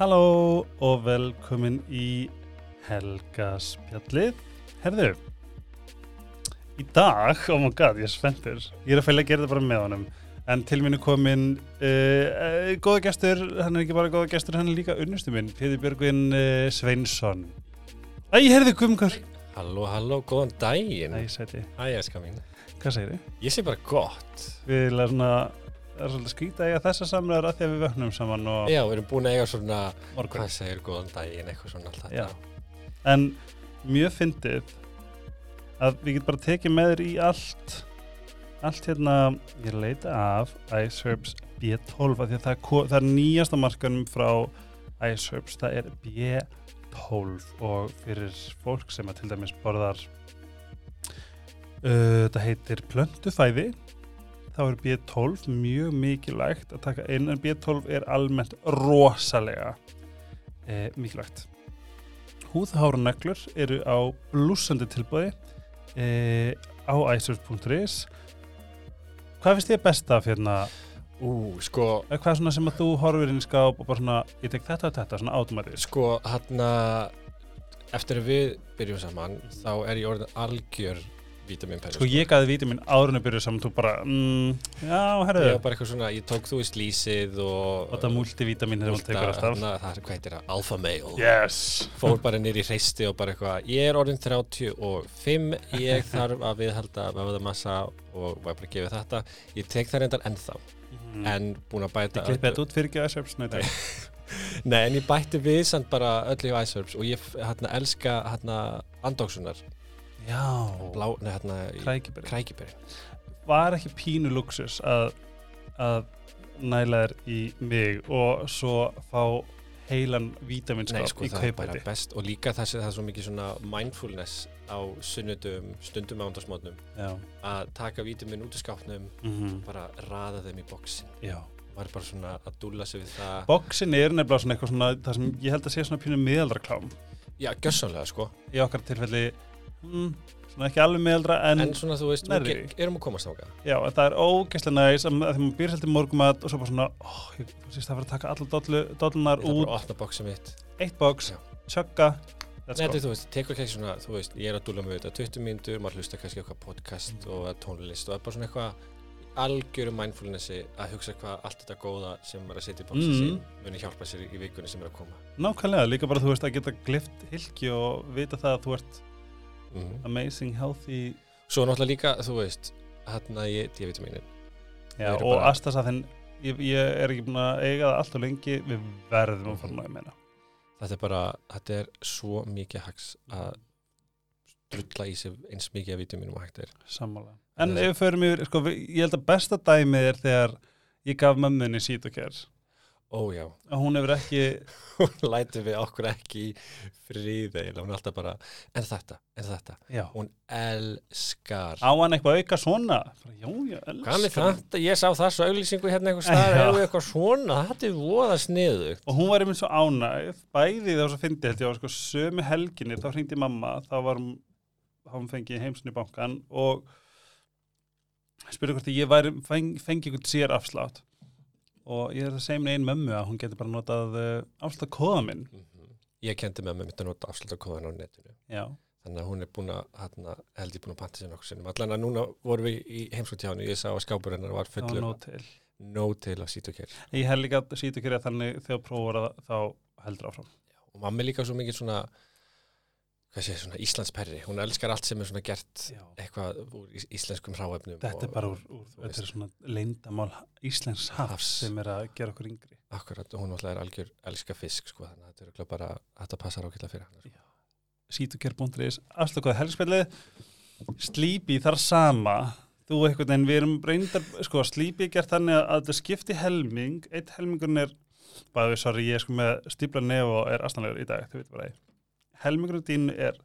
Halló og velkomin í Helgaspjallið. Herðu, í dag, oh my god, ég er spenntur. Ég er að fæla að gera þetta bara með honum. En til mínu komin uh, uh, góða gestur, hann er ekki bara góða gestur, hann er líka unnustu minn, Píði Björgvin uh, Sveinsson. Æ, herðu, kumkar. Halló, halló, góðan daginn. Æ, sæti. Æ, eska mín. Hvað segir þið? Ég sé bara gott. Við erum svona, það er svolítið skýta að eiga þessa samræður að því að við vöknum saman og Já, við erum búin að eiga svona, morgun. hvað segir góðan daginn, eitthvað svona allt Já. En mjög fyndið að við getum bara tekið með þér í allt allt hérna, ég leita af Iceherbs B12 af því að það er, það er nýjasta markanum frá Iceherbs, það er B12 og fyrir fólk sem að til dæmis borðar uh, þetta heitir plöntufæði þá er B12 mjög mikilvægt að taka inn en B12 er almennt rosalega eh, mikilvægt. Húðháruneglur eru á blúsandi tilbúði e, á iceherbs.is Hvað finnst þið best af hérna? Ú, sko, eða hvað er svona sem að þú horfir inn í skáp og bara svona, ég tek þetta og þetta, svona automatist sko, hann eftir að við byrjum saman, þá er ég orðin algjör vítaminpenni. Sko ég gaði vítið minn árunni byrjuð saman þú bara, mm, já, herðu Ég var bara eitthvað svona, ég tók þú í slísið og... og þetta multivítamin sem hún tekur alltaf Þarna, það er, hvað heitir það? Alpha male. Yes Fór bara nýr í hreisti og bara eitthvað, ég er orðin 35, ég þarf að viðhalda vöðamassa og var bara að gefa þetta. Ég tek það reyndar ennþá, mm. en búin að bæta... Ég klippið þetta út fyrir ekki Nei, en ég bætti við samt bara öllu í iceherbs og ég hérna elska hérna andóksunar, Já, blá, nei hérna krækiberi krækiberi. Var ekki pínu luxus að, að næla þér í mig og svo fá heilan vítaminskap sko, í það er bara kaupæti best og líka þessi, það er svo mikið svona mindfulness á sunnudum, stundum ándagsmótnum Já, að taka vítamin út í skápnum mm bara raða þeim í bóksin já. Var bara svona að dúlla sig við það. Boksin er nefnilega svona eitthvað svona það sem ég held að sé svona pínu miðaldraklám Já, gjössanlega sko. Í okkar tilfelli mm, svona ekki alveg miðaldra en, En svona þú veist, við erum að komast ákað já, en það er ógeðslega næs að að þegar maður býr heldur morgumat og svo bara svona ó, ég syns það fyrir að taka allar dollu, dollunar Ég þarf út. bara að opna bóksið mitt. Eitt boks, tjögga Nei, þú veist, tekur ekki svona, þú veist, ég er að dúlla með þetta 20 mínútur, maður hlusta kannski eitthvað podcast og eða tónlist og það er bara svona eitthvað algjöru mindfulnessi að hugsa hvað allt þetta góða sem maður er að setja í bóksið Mm. sín muni hjálpa sér í vikunni sem er að koma. Nákvæmlega, líka bara þú veist að geta glift hilki og vita það að þú ert mm. amazing, healthy. Svo náttúrulega líka, þú veist, hérna ég D-vitaminin já, eru og bara- astasaðin ég, ég er ekki búin að eiga það allt og lengi við verðum að fara náðu meina Þetta er bara, þetta er svo mikið hags að drulla í sig eins mikið af vitaminum og hægt er. Sammála. En ef við förum yfir, sko, ég held að besta dæmið er þegar ég gaf mömmunni Sítokær Ó já, og hún hefur ekki, hún lætur við okkur ekki friði eiginlega, hún er alltaf bara en þetta, en þetta, já, hún elskar á hann eitthvað auka svona? Já, já, Hvað með elskar. þetta? Ég sá það svo auglýsingu hérna einhver erum við eitthvað svona, þetta er voða sniðu. Og hún var einmitt svo ánægð, bæði þá svo fyndi held ég á sko, sömu helginni, þá hringdi mamma, þá var hún, hún fengið heimsni bankan og spurði hvort ég væri, feng, fengi einhvern sér afslátt og ég er það segja með einn mömmu að hún getur bara notað uh, afslátt kóða minn. Ég kendi mig mitt að nota afslutakóðan á netinu. Já, Þannig að hún er búin að, held ég búin að panta sér nokkuð sinnum. Allan að núna vorum við í heimskotjánu, ég sá að skápur hennar var fullur, nóg til. nóg til að sýta og Ég held líka að Sítokær er þannig þegar prófur að þá heldur áfram. og mamma er líka svo mikið svona hvað sé, svona Íslandsperri hún elskar allt sem er svona gert Já. eitthvað úr ís íslenskum hráefnum Þetta er bara úr, úr þetta er svona leyndamál Íslensk hafs Hafs. sem er að gera okkur yngri. akkurat, hún alltaf er algjör elska fisk sko, þannig að þetta er örugglega bara þetta passar ákveðlega fyrir hann sko. Sítokær.is, afslökuð helgspillið, Sleepy þar sama, þú eitthvað en við erum reyndar, sko Sleepy er gert þannig að þetta skipti helming, eitt helmingurinn er, bæði, sorry, ég sko með stípla nef og er astanlegur í dag, þú veit bara ég. Helmingurinn þín er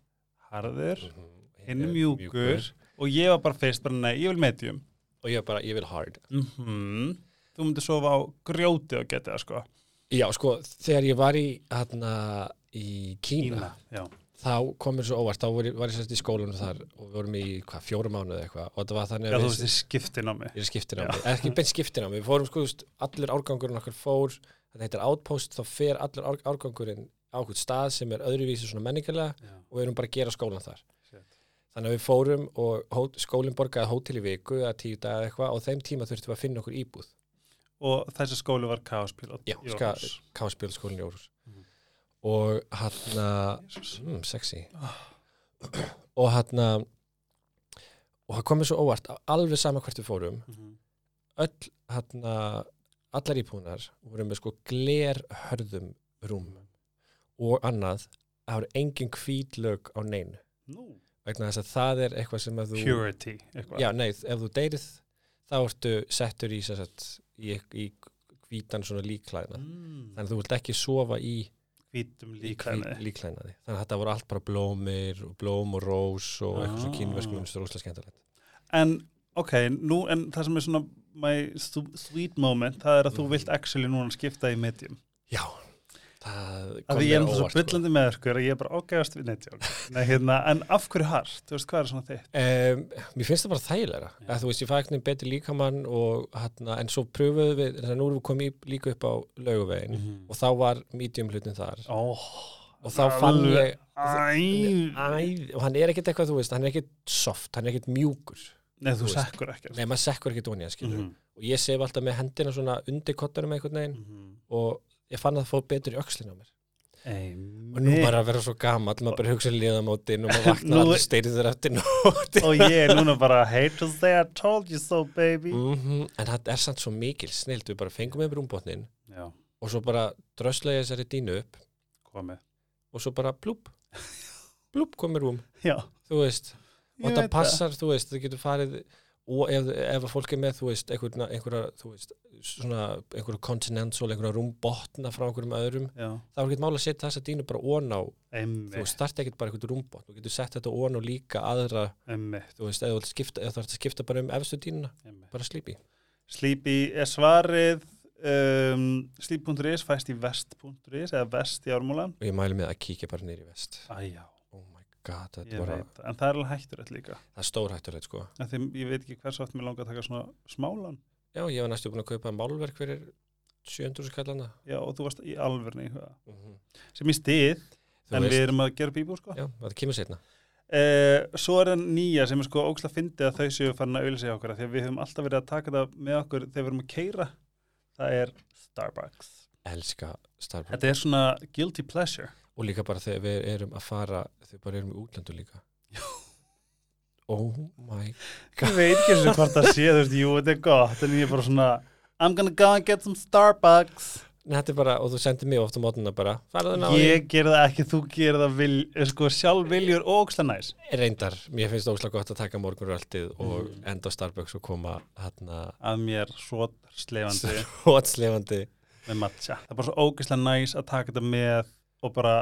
harður, Mhm. hinn er mjúkur og ég var bara fyrst, bara nei, ég vil medium. og ég er bara, ég vil hard Mm Þú myndir sofa á grjóti og geta það sko. já, sko, þegar ég var í hérna í Kína, Já. þá kom mér svo óvart þá var ég, var ég sérst í skólanum þar og við vorum í hvað, fjóra mánuði eitthvað og þetta var þannig Já, að þú við- veist, þið skiptin á mig. Ég er skiptin á mig, ekki beint skiptin á mig, við fórum sko, þú veist, allir árgangurinn okkar fór, þetta heitir Outpost, þá fer allur ár, árgangurinn á okkur stað sem er öðruvísi svona menningarlega Já. og við erum bara að gera skólan þar Shit. þannig að við fórum og skólinn borgaði hótel í viku eða tíu dag eða eitthvað og þeim tíma þurftum við að finna okkur íbúð Og þessi skóli var kaospilot. Já, Orhus. Káspjölskólinn í Órhus Mhm. og hann Jesus. mm, sexy Ah. og hann og það komið svo óvart alveg sama hvert við fórum Mhm. öll hann allar íbúðunar voru með sko glerhörðum rúm og annað það voru engin hvítlög á neinu Nú. vegna þess að það er eitthvað sem að þú Purity, eitthvað. já, nei, ef þú deyrið þá ertu settur í, sagt, í, í hvítan svona líklæðina Mm. þannig að þú vilt ekki sofa í, Hvítum líkæni. líklæðinaði þannig að þetta voru allt bara blómir og blóm og rós og eitthvað svo Ah. kínversk munstur óslega skemmtilegt En, ok, nú, en það sem er svona my sweet moment, það er að þú Mhm. vilt actually núna skipta í medium. já, því ég er náttúrulega sko. byllandi með ykkur að ég er bara ágæðast við netjálf. Hérna, en af hverju hart? Þú veist, hvað er svona þitt? Um, mér finnst það bara þægilega Já. að þú veist ég fæ eitthvað betri líkamann og hérna, en svo pröfuðu við, en nú erum við komið líka upp á lauguvegin og þá var medium hlutin þar Ó, og þá fann ég Æ, og hann er ekkert eitthvað þú veist, hann er ekkert soft, hann er ekkert mjúkur Nei, þú þú sekkur ekki. nei maður sekkur ekkert að Mhm. og ég sef alltaf með hendina svona undir kottanum einhvern veginn Mhm. og ég fann að það fór betur í öxlin á mér. Og nú bara að vera svo gamall, maður bara hugsa liðamótin og maður vaknar Nú- allir steyrir eftir nótt Og ég er núna bara hate to say I told you so, baby. mm en það er samt svo mikil snilt við bara fengum með rúmbotnin Já, og svo bara drösla ég þessari dínu upp komið. og svo bara blúp blúp komið rúm, Já, þú veist og veit passar, þú veist, það getur farið og ef, ef að fólk er með, þú veist einhverja, einhverja þú veist, svona einhverja continental, einhverja rúmbotna frá einhverjum öðrum. Já, þá er ekki mál að setja þessa dínu bara ón á, emmi, þú starta ekkert bara einhvern rúmbotn, þú getur sett þetta ón á líka aðra, emmi, þú veist, ef þú ert að skipta bara um efstu dínuna, emmi. bara slípi Sleepy er svarið um, sleep.is fæst í vest.is eða vest í ármúla. Og ég mælu með að kíkja bara í vest. Æjá, god, bara, veit. En það er alveg hættulegt líka. Það er stórhættulegt sko. Af Því ég veit ekki hvers oft mér langar að taka svona smálan. Já, ég var næstu búin að kaupa málverk fyrir 700 skallana. Já, og þú varst í alvörni mm mm sem í stið, þú en veist, við erum að gera bíbú sko. já, það kemur setna eh, Svo er það nýja sem er sko óksla fyndið að þau séu farin að auðlýsa okkur af því að við höfum alltaf verið að taka það með okkur þegar við erum að keira Það er Starbucks. Elska Starbucks. Þetta er svona guilty pleasure og líka bara þegar við erum að fara þegar bara erum í útlandu líka oh my Ég veit ekki og hvort það sé, þú veist, jú, þetta er gott, en ég er bara svona, I'm gonna go and get some Starbucks. Bara, og þú sendir mig ofta mótuna bara Ég ger það ekki, þú ger það vil, sko, sjálf viljur og óksla næs. reyndar, mér finnst óslega gott að taka morgunröltið og Mm. enda á Starbucks og koma hérna Að mér svo slefandi hótslefandi með matcha. Það er bara svo ógislega næs að taka þetta með og bara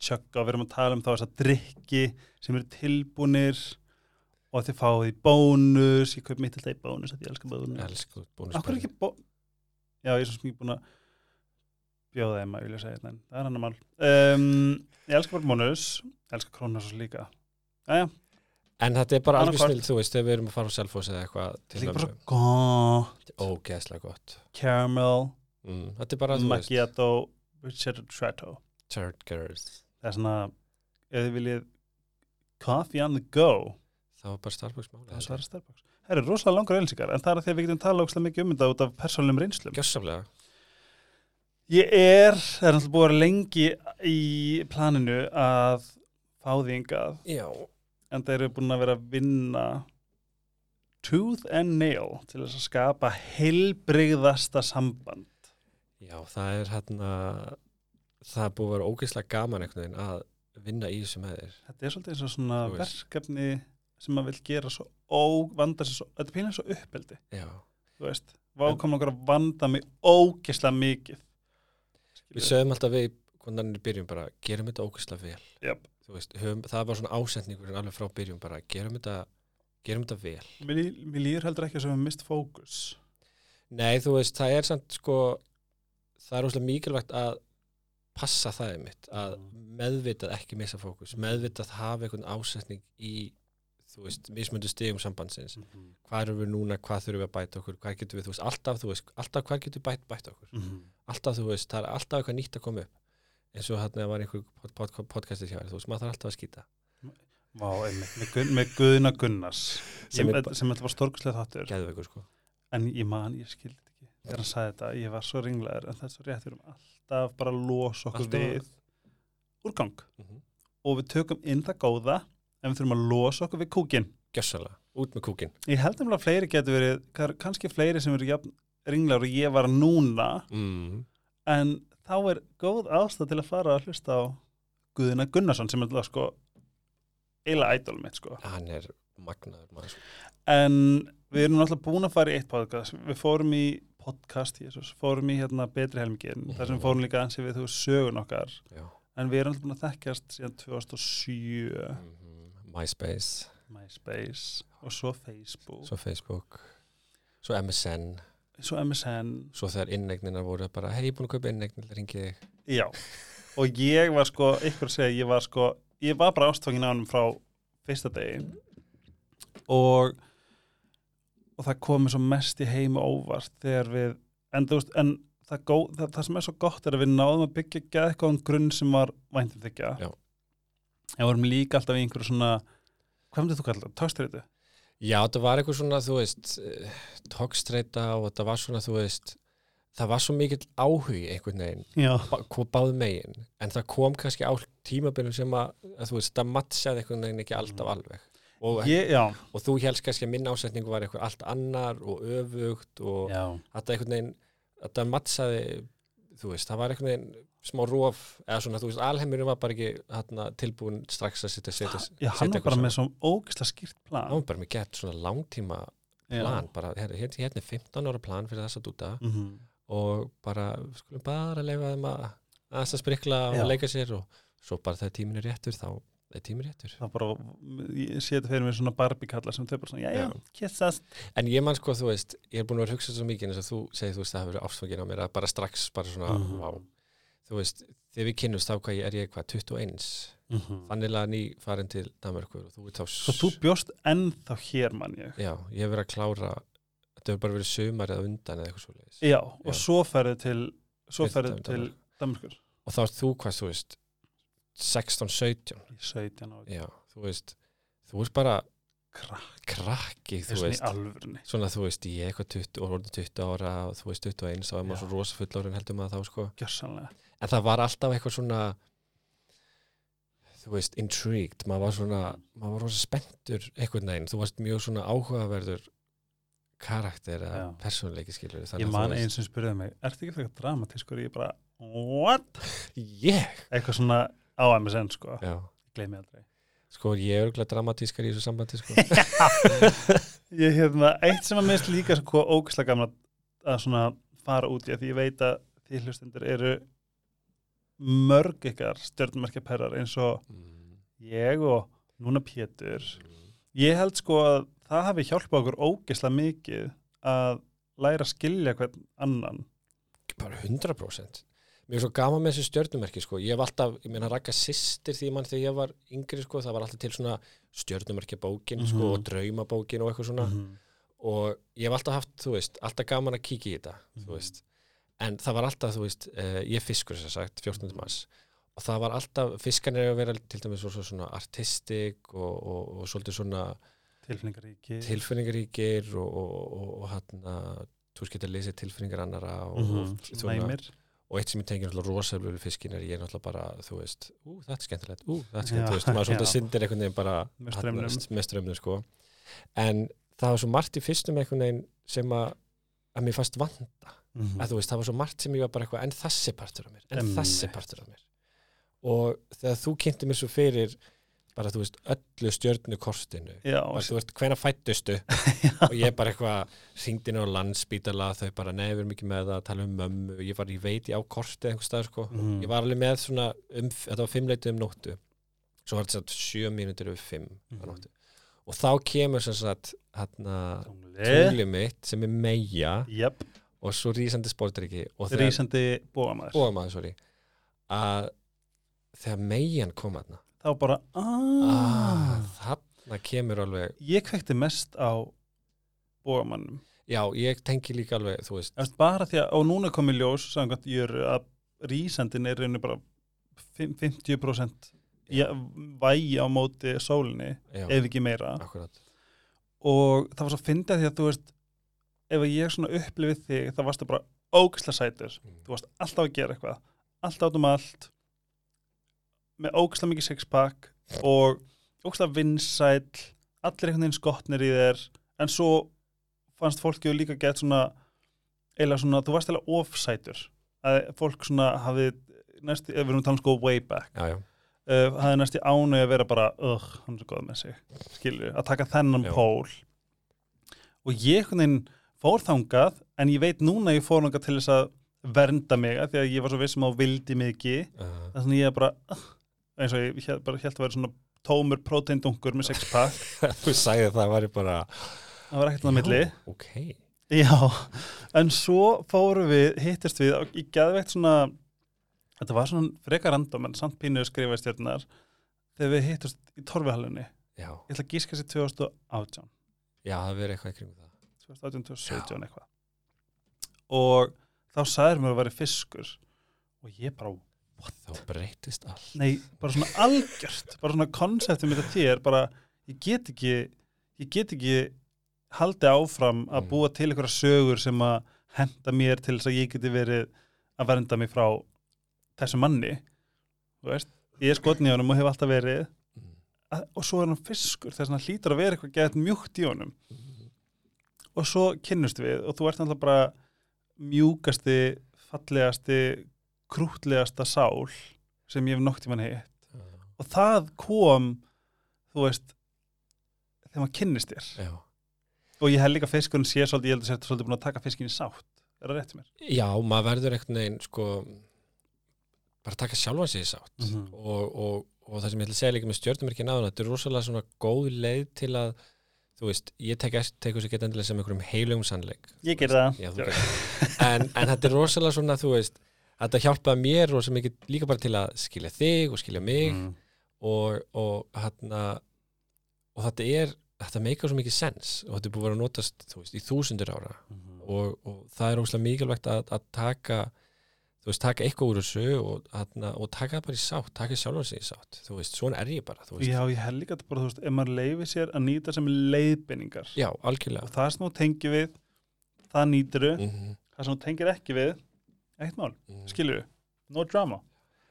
tjögga og við erum að tala um þá þess að drikki sem eru tilbúnir og þið fáið bónus, ég kaup mitt alltaf í bónus, að ég elska bónus. elsku Akkur bónusbæri ekki bó... Já, ég er svo ekki búin að bjóða þeim að vilja segja þetta, en það er hann að mál. Um, ég elska bara bónus, ég elska krónar svo líka. Jæja, en þetta er bara alveg snill, þú veist, þegar við erum að fara á Selfoss eða eitthvað þetta til er líka bara ömmu. svo gott. ógeðslega gott Caramel, mm, þetta er bara, þú veist, macchiato, Richard Tretto. Third Girls Það er svona, ef þið viljið coffee on the go, það var bara Starbucks máli það svarar Starbucks. Það eru rosalega langar ölsingar, en það er að því að við getum tala ókslega mikið um þetta út af persónum reynslum. gjössamlega, Ég er, það er náttúrulega búið lengi í planinu að fá því yngað já en það eru búin að vera að vinna tooth and nail til þess að skapa heilbrigðasta samband. Já, það er hérna það er búið að vera ógeðslega gaman einhvern veginn að vinna í þessu með þér Þetta er svolítið eins og svona verkefni sem maður vil gera svo óvanda þetta er pínlega svo uppeldi, Já, þú veist. Vákom okkur að vanda mig ógislega mikið. við sögum alltaf við hvernig byrjum bara, gerum þetta ógeðslega vel. Þú veist, höfum, það var svona ásetningur alveg frá byrjum bara, gerum þetta gerum þetta vel Mér, mér líður heldur ekki að við mist fókus. Nei, þú veist, það er samt sko það er óslega mikilvægt að passa það einmitt, að meðvitað ekki missa fókus, meðvitað hafa einhvern ásetning í þú veist, mismundu stigum sambandsins. Mhm. hvað erum við núna, hvað þurfum við að bæta okkur hvað getum við, þú veist, alltaf, þú veist, alltaf hvað getum við bæta, bæta okkur, Mhm. alltaf, þú veist það er alltaf eitthvað nýtt að koma upp. Eins og hérna var einhver pod, pod, podcastið hjá þér, þú veist, maður þarf alltaf að skýta. Vá, einmitt, með, Gun, með Guðna Gunnars Sem þetta var stórkuslega þáttur. Geðveikur, sko. En ég man, ég skildi ekki. Þegar hann sagði þetta, ég var svo ringlegar en það er svo rétt, við erum alltaf bara losa okkur Alltaf við úrgang. Mhm. og við tökum inn það góða en við þurfum að losa okkur við kúkin. Gjössalega, út með kúkin. Ég held nefnilega að fleiri getur verið kann- kannski fleiri sem eru jafn ringlegar og ég var núna. Mm. en þá er góð ástæð til að fara að hlusta á Guðina Gunnarsson sem er alltaf sko eiginlega ædol mitt sko. Hann er magnaður maður, sko. en við erum náttúrulega búin að fara í eitt podcast. Við fórum í podcast Jesus, fórum í hérna betri helmingin þar sem við fórum líka ansi við þú sögun okkar. Já. En við erum alltaf búin að þekkjast síðan 2007 Mhm. MySpace, MySpace. Og svo Facebook. Svo Facebook. Svo MSN, svo MSN svo þegar innegninar voru bara, hei, ég er búin að kaupa innegnin ringi þig. Já. Og ég var sko, ykkur að segja, ég var sko ég var bara ástfangin á hann frá fyrsta degi. Og og það komið svo mest í heima óvart þegar við en, veist, en það, gó, það, það sem er svo gott er að við náðum að byggja geðkóðan grunn sem var væntum þykja Já. en vorum líka alltaf í einhverju svona hvað myndir þú kalla það? Tókstrætu? Já, það var eitthvað svona, þú veist, tókstreita og það var svona, þú veist, það var svo mikill áhugi einhvern veginn, báð megin, en það kom kannski á tímabilum sem að, að þú veist, það matchaði einhvern veginn ekki alltaf alveg. Og, Ég, já. og þú helst kannski að minna ásetningu var eitthvað allt annar og öfugt og já. þetta einhvern veginn, þetta matchaði, þú veist, það var einhvern veginn smá rof, eða svona, þú veist, alheimurinn var bara ekki hérna, tilbúin strax að setja, setja, Já, hann var eitthvað bara saman. með svo ógislega skýrt plan. hann var bara með gett svona langtíma plan, bara, hérna, hérna er 15 ára plan fyrir þess að dúta Mm -hmm. og bara, skulum bara leifa þeim að að sprikla Já. og leika sér og svo bara þegar tíminn er réttur þá er tíminn réttur Það bara, ég sé þetta fyrir mér svona Barbie-kalla sem þau bara svona, já, já, kissast. en ég man sko, þú veist, ég er búin að vera að hugsa svo mikið eins og þú segir, þú veist, það hefur verið ástfangin á mér að bara strax, bara svona, Mhm. vá þú veist, þegar við kynnumst þá hvað ég er ég hvað, 21 Mm -hmm. þannig að ný farin til Danmarkur og þú ert þá Svo þú bjóst ennþá hér, mann ég. já, ég hef verið að klára þetta hefur bara verið sumar eða undan eða eitthvað svo 16-17 Í 17 ára. Þú veist, þú veist bara Krakk, krakki, það þú er veist, svona þú veist, ég eitthvað 20, og orðið 20 ára og þú veist 21, þá er maður svo rosa fullorinn heldur maður þá, sko. Gjörsanlega. En það var alltaf eitthvað svona, þú veist, intrigued, maður var svona, maður var rosa spenntur einhvern veginn, þú varst mjög svona áhugaverður karakter Já. persónuleiki skilur. Ég man einn sem spurði mig, ertu ekki frekar dramatískur? Ég bara, what? Ég? Eitthvað svona á MSN, sko. Gleymi aldrei. sko ég er örgulega dramatískar í þessu sambandi, sko. Ég hérna, eitt sem að mist líka sko ógislega gamla að svona fara út í að því ég veit að því hlustendur eru mörg ykkar stjörnumerkja perrar eins og Mm, ég og núna Pétur. mm. Ég held sko að það hafi hjálpað okkur ógislega mikið að læra að skilja hvern annan. bara 100% mér er svo gaman með þessu stjörnumerki sko. ég hef alltaf, ég meina rakka sýstir því mann þegar ég var yngri, sko, það var alltaf til svona stjörnumerki bókin sko, Mhm. og draumabókin og eitthvað svona -hmm. og ég hef alltaf haft, þú veist, alltaf gaman að kíkja í þetta, Mhm. þú veist en það var alltaf, þú veist, uh, ég er fiskur þess að sagt, 14. mars og það var alltaf, fiskarnir er að vera til dæmis svo, svona artistik og, og, og svolítið svona Tilfinningaríki. tilfinningaríkir og, og, og, og hann að þú veist getur lesa tilfinningar annara og, mm Næmir. Og eitt sem ég tengir náttúrulega rosalega við fiskin er ég náttúrulega bara, þú veist, ú, þetta er skemmtilegt ú, þetta er skemmtilegt, þú veist, maður svolítið syndir einhvern veginn bara Með þarna, straumnum. með strömmnum, sko. En það var svo margt í fyrstum einhvern veginn sem að, að mér fannst vanda Mm að þú veist, það var svo margt sem ég var bara eitthvað en þessi partur af mér, en Einmitt. þessi partur af mér. Og þegar þú kynnti mér svo fyrir bara, þú veist, öllu stjörnu kortinu Já, og þú veist, hvena fættustu og ég bara eitthvað ringdi inn á landsbítala þau bara, erum ekki með það tala um mömmu, ég var, ég veit, ég á korti einhver stað, sko, Mhm. ég var alveg með svona um, þetta var fimmleitið um nóttu. Svo var þetta sjö mínútur yfir fimm mm og þá kemur sem sagt hérna Tungli. mitt sem er meia Jöp, og svo rísandi sportriki bóamaður, sorry. Að þegar meian kom aðna Þá bara, ah, aaaah. það kemur alveg, ég kveikti mest á bógamannum já, ég tengi líka alveg, þú veist, Eftir, bara því að, og núna komið ljós samkvæmt jöru að rísandin er reynu bara fimm- 50% ja, vægi á móti sólinni, já, ef ekki meira. Akkurat, og það var svo fyndið því að þú veist ef ég svona upplifið þig þá varstu bara ógislega sætur. Mm. þú varst alltaf að gera eitthvað alltaf át um allt með ógislega mikið sixpack og ógislega vinsæll allir einhvern veginn skotnir í þér en svo fannst fólki líka gett svona eila svona, þú varst eila ofsætur að fólk svona hafði næstu, við erum að tala um sko way back já, já, uh, hafði næstu ánau að vera bara uh, hann er svo góð með sig skilur, að taka þennan Já. pól. Og ég einhvern veginn fór þangað en ég veit núna að ég fór þangað til þess að vernda mig af því að ég var svo vissum á vildi mikið uh, þannig að ég bara uh, eins og ég hélt, bara held að vera svona tómur próteindungur með sex pack þú sagði það var ég bara, það var ekkert á milli. Já, ok, Já, en svo fórum við, hittist við og ég geði veikt svona, þetta var svona frekar random en samt pínuð skrifaði stjórnar þegar við hittist í Torfihallunni. já, Ég ætla að gíska sér 2018, já, það verið eitthvað í kringum það, 2018, 2017 eitthvað. Og þá sagður mér að vera fiskur. Og ég bara, þá breytist allt, nei, bara svona algjört, bara svona konseptum þetta þér, bara ég get ekki, ég get ekki haldið áfram að Mm. búa til einhverja sögur sem að henda mér til þess að ég geti verið að vernda mig frá þessu manni þú veist, ég er skotn í honum og hef alltaf verið. Mm. að, og svo er hann fiskur þess að hann hlýtur að vera eitthvað gett mjúkt í honum. Og svo kynnust við og þú ert alltaf bara mjúkasti, fallegasti krútlegasta sál sem ég hef nokt í mann hitt. Já, og það kom þú veist þegar maður kynnist þér. Já, og ég held líka að fiskurinn sé svolítið, ég held að þetta svolítið búin að taka fiskin í sátt. Er það rétt mér? já, maður verður einhvern veginn, sko, bara taka sjálfan í sátt. Mhm. og, og, og það sem ég ætla að segja líka með stjórnumerkin áðan, þetta er rosalega svona góð leið til að, þú veist, ég tek, þessu geta endilega sem einhverjum heilugum sannleik. Ég ger það. Já, en, en þetta er rosalega svona, þú veist þetta hjálpaði mér rosa mikið líka bara til að skilja þig og skilja mig mm. og, og hérna og þetta er, þetta meikar svo mikið sens og þetta er búið að notast, þú veist, í þúsundur ára Mhm. og, og það er óslega mikilvægt að, að taka þú veist, taka eitthvað úr þessu og, hérna, og taka það bara í sátt, taka sjálfan sig í sátt þú veist, svona er ég bara, Já, ég held líka að bara, þú veist, ef maður leifir sér að nýta sem leiðbendingar Já, og algjörlega það sem þú tengir við það nýtiru, mm -hmm. það sem þú tengir ekki við eitt mál, skilur no drama.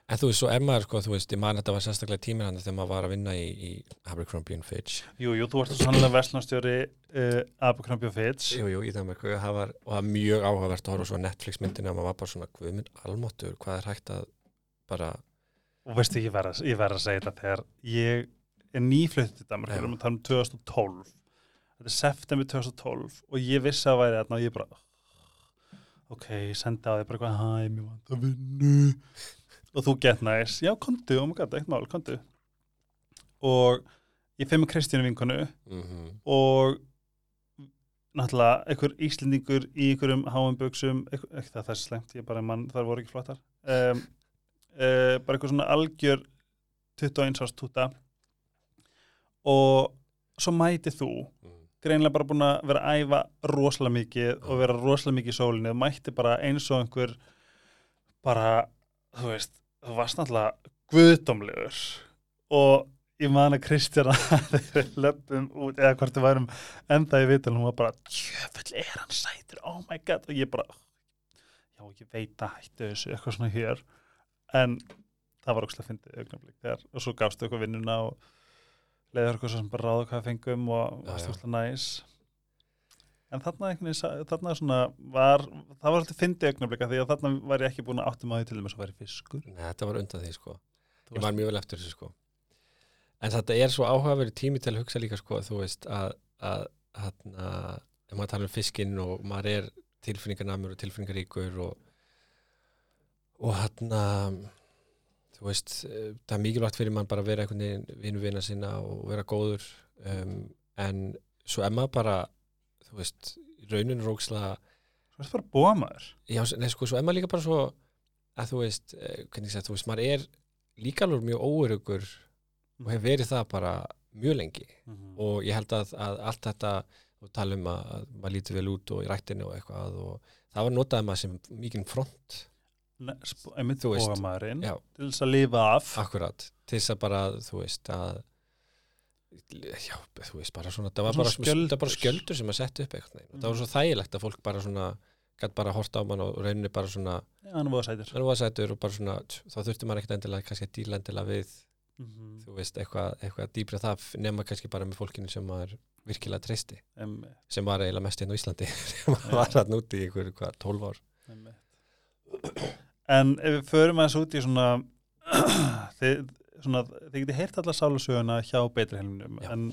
En þú veist, svo maður, sko, þú veist, ég man að þetta var sérstaklega tíminn hann þegar maður var að vinna í, í Abercrombie Fitch. Jú, jú, þú ert sannlega verslunarstjóri uh, Abercrombie Fitch. Jú, jú, í Danmarku, það var, og það var mjög áhugavert að horfa svo Netflix myndinu og maður var bara svona, guðmynd almáttur, hvað er hægt að bara, og veistu, ég verð að, að segja þetta þegar ég er nýflutt til Danmark, Já. við erum að tala um 2012 þetta er september 2012 og ég vissi að væri þarna og ég bara ok, ég sendi á þig bara eitthvað hæ, mér vant að vinnu. Og þú get næs, já, kontu, oh my god, eitt mál, kontu og ég fyrir með Kristjánu vinkonu mm og náttúrulega einhver íslendingur í einhverjum háum buksum, ekki það það er slemt ég bara mann, þar voru ekki flottar. Um, uh, bara einhver svona algjör 21 árs túta. Og svo mæti þú greinlega bara búin að vera að æfa rosalega mikið og vera rosalega mikið í sólinni. Og mætti bara eins og einhver bara, þú veist þú varst náttúrulega guðdómlegur. Og ég man að Kristjana þegar löpum út eða hvort við værum enda í hún var bara, jöfull er hann sætur? Oh my god, og ég bara já, ég veit að hættu þessu eitthvað svona hér. En það var ógslag fyndið augnablik þegar, og svo gafstu eitthvað vinnuna og leiður svo sem bara ráða hvað fengum og varst já. ógslag næs. En þarna einhvern veginn, sa- þarna svona var, það var alltaf fyndið augnablika því að þarna var ég ekki búin að áttum á því til þess að væri fiskur. Nei, þetta var undan því, sko. Þú Ég man mjög vel eftir þessu, sko. En þetta er svo áhugaverið tími til að hugsa líka, sko, þú veist, að, að hérna, ef maður tala um fiskinn og maður er tilfinningarnamur og tilfinningaríkur og og hérna þú veist, eh, það er mikilvægt fyrir mann bara að vera einhvern veginn vinnu vina sinna og vera góður um, en svo er maður bara þú veist, í rauninu rókslega Svo ertu bara búa maður já, nei, sko, svo er maður líka bara svo að þú veist, eh, hvernig ég segi, þú veist, maður er líka alveg mjög óörugur og hefur verið það bara mjög lengi. Mhm. og ég held að, að allt þetta þú tala um að, að maður lítur vel út og í rættinu og eitthvað og það var notaði maður sem mikinn front einmitt bógamæðurinn til þess að lifa af akkurat, til þess að bara þú veist að já, þú veist, bara svona það var Svona bara, skjöldur. skjöldur. bara skjöldur sem að setja upp eitthvað mm. það var svo þægilegt að fólk bara svona gætt bara að horta á mann og rauninni bara svona já, hann var sætir hann var sætur og bara svona þá þurfti maður ekkert endilega kannski að díla endilega við Mhm. þú veist, eitthvað, eitthvað dýbra það nema kannski bara með fólkinu sem maður virkilega treysti, Einmitt, sem var eiginlega mest inn á Íslandi sem var hann úti í einhverju hvað, 12 ár. en ef við förum aðeins út í svona þið, svona, þið getið heyrt alla sálusöguna hjá betri helminum en,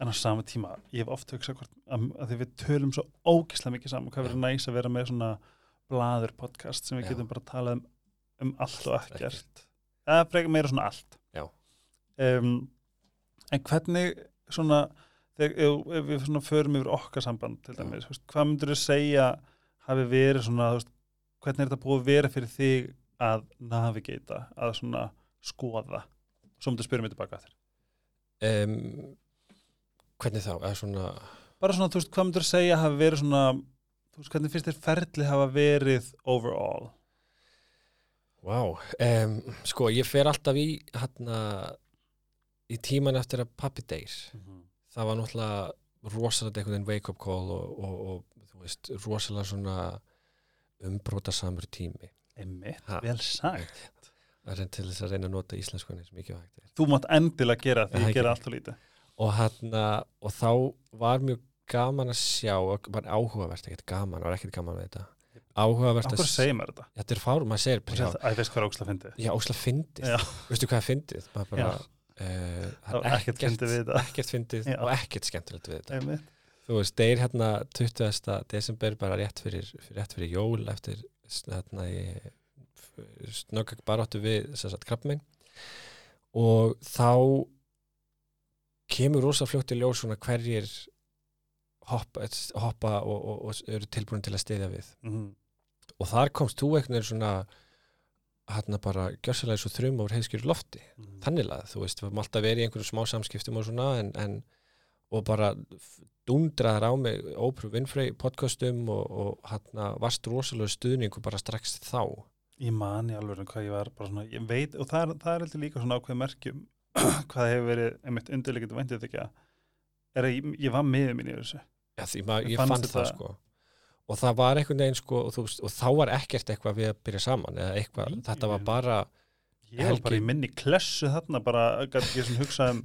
en á sama tíma ég hef oft hugsað hvort að, að því við tölum svo ógislega mikið saman, hvað verður næs að vera með svona blaður podcast sem við Já. getum bara talað um, um allt og ekkert. Eða frekar meira svona allt. Já. um, en hvernig svona þegar við svona förum yfir okkar samband til dæmis, hvað myndur þú segja hafi verið svona þú veist, hvernig er þetta búið að vera fyrir þig að navigata, að svona skoða, svo myndur spyrja mig tilbaka þér. Um, hvernig þá, svona bara svona, þú veist, hvað myndur þú segja hafi verið svona þú veist, hvernig finnst þér ferli hafa verið overall? Vá, um, sko ég fer alltaf í hérna í tíman eftir að pappi deyr. Það var náttúrulega rosalega einhvern veginn wake up call og, og, og þú veist, rosalega svona umbrótasamur tími. Einmitt, Ha. vel sagt. Að reyna til þess að reyna að nota íslenskunni sem mikið vægt er. Þú mátt endilega gera því ég ekki. gera allt og lítið. Og, hérna, og þá var mjög gaman að sjá og bara áhugavert, ekkert gaman, það var ekkert gaman við þetta. Áhugavert að þetta? þetta er fár, maður segir bara, þetta- Æ, veist hvað er óksla fyndið? já, ósla fyndið. Veistu hvað er fyndið? Maður bara, uh, Það ekkert fyndið og ekkert skemmtilegt við þetta. Einmitt. Þú veist, deyr hérna 20. desember bara rétt fyrir, rétt fyrir jól eftir hérna snöggag baráttu við þess að krabbmein og þá kemur rosa fljótt í ljós svona hverjir hoppa, hoppa og, og, og eru tilbúin til að stiðja við Mhm. og þar komst þú veginn svona hérna bara gjörsalega svo þrum úr heiðskjur lofti Mhm. þannig þú veist, við höfum alltaf verið í einhverjum smá samskiptum og svona en, en og bara dundraðar á mig Oprah Winfrey podcastum og, og hérna varst rosalega stuðningu bara strax þá. Ég man í alveg hvað ég var bara svona, ég veit, og það það er heldur líka svona ákveð merkjum hvað hefur verið einmitt undirleikandi væntið ekki er að ég, ég var með minn í þessu. Já, því maður, Ég fann það þetta- sko. Og það var einhvern veginn sko og, þú og þá var ekkert eitthvað við að byrja saman eða eitthvað, þetta var bara Ég var bara í minni klessu þarna bara, gæti ekki svona hugsað um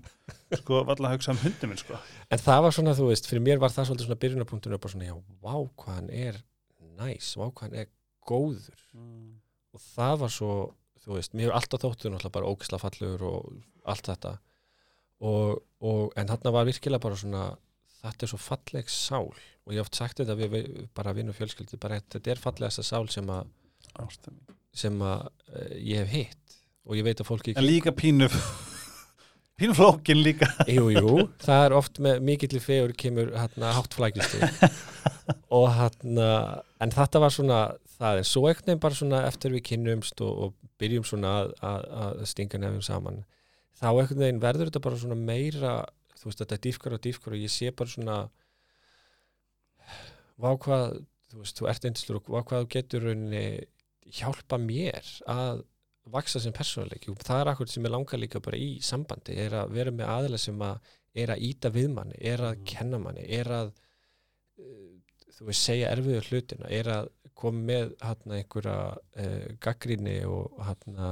sko, valla að hugsa um hundi minn sko. En það var svona, þú veist, fyrir mér var það svolítið svona byrjunarpunktinu bara svona, já, vá hvað hann er næs, vá hvað hann er góður. Og það var svo þú veist, mér hefur alltaf þóttu náttúrulega bara ógisla fallur og allt þetta. Og, og en þarna var virkilega bara svona þetta er svo falleg sál. Og ég hef oft sagt þetta við, við bara vinnum fjölskyldi bara þetta er fallegasta sál sem að sem að uh, ég hef hitt og ég veit að fólki En líka pínu pínu flókin líka. Jú, jú, það er oft með mikill fegur kemur hérna hátt flækistu og hérna en þetta var svona það en svo ekkert nefn bara svona eftir við kynnumst og, og byrjum svona að, að, að stinga nefnum saman. Þá ekkert veginn verður þetta bara svona meira þú veist þetta er dýfkar og dýfkar og ég sé bara svona vá hvað þú veist, þú ert einslur og vá hvað þú getur rauninni hjálpa mér að vaksa sem persónuleiki. Og það er akkur sem ég langar líka bara í sambandi er að vera með aðila sem að er að íta við manni, er að kenna manni er að uh, þú veist, segja erfiðu hlutina er að koma með hérna einhverja uh, gaggríni og hérna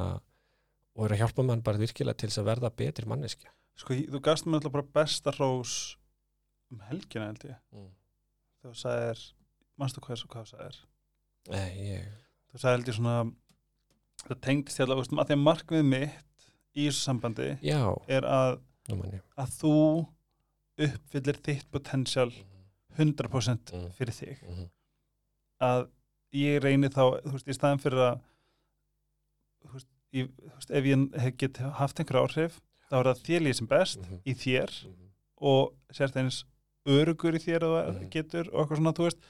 og er að hjálpa mann bara virkilega til þess að verða betri manneskja. Sko, þú gafst mér alltaf bara besta rós um helgina held ég. Mm. þegar þú sagðir, manstu hvað, hvað þú sagðir? Nei, ég þú sagði held ég svona það tengdist veist, að því að markmið mitt í þessu sambandi Já, er að, að þú uppfyllir þitt potential 100% Mm. fyrir þig Mhm. að ég reyni þá, þú veist, í staðin fyrir að þú veist, ég, þú veist ef ég hef get haft einhver áhrif þá er það þér líð sem best Mhm. í þér Mhm. og sérst eins örugur í þér það Mhm. getur og eitthvað svona, þú veist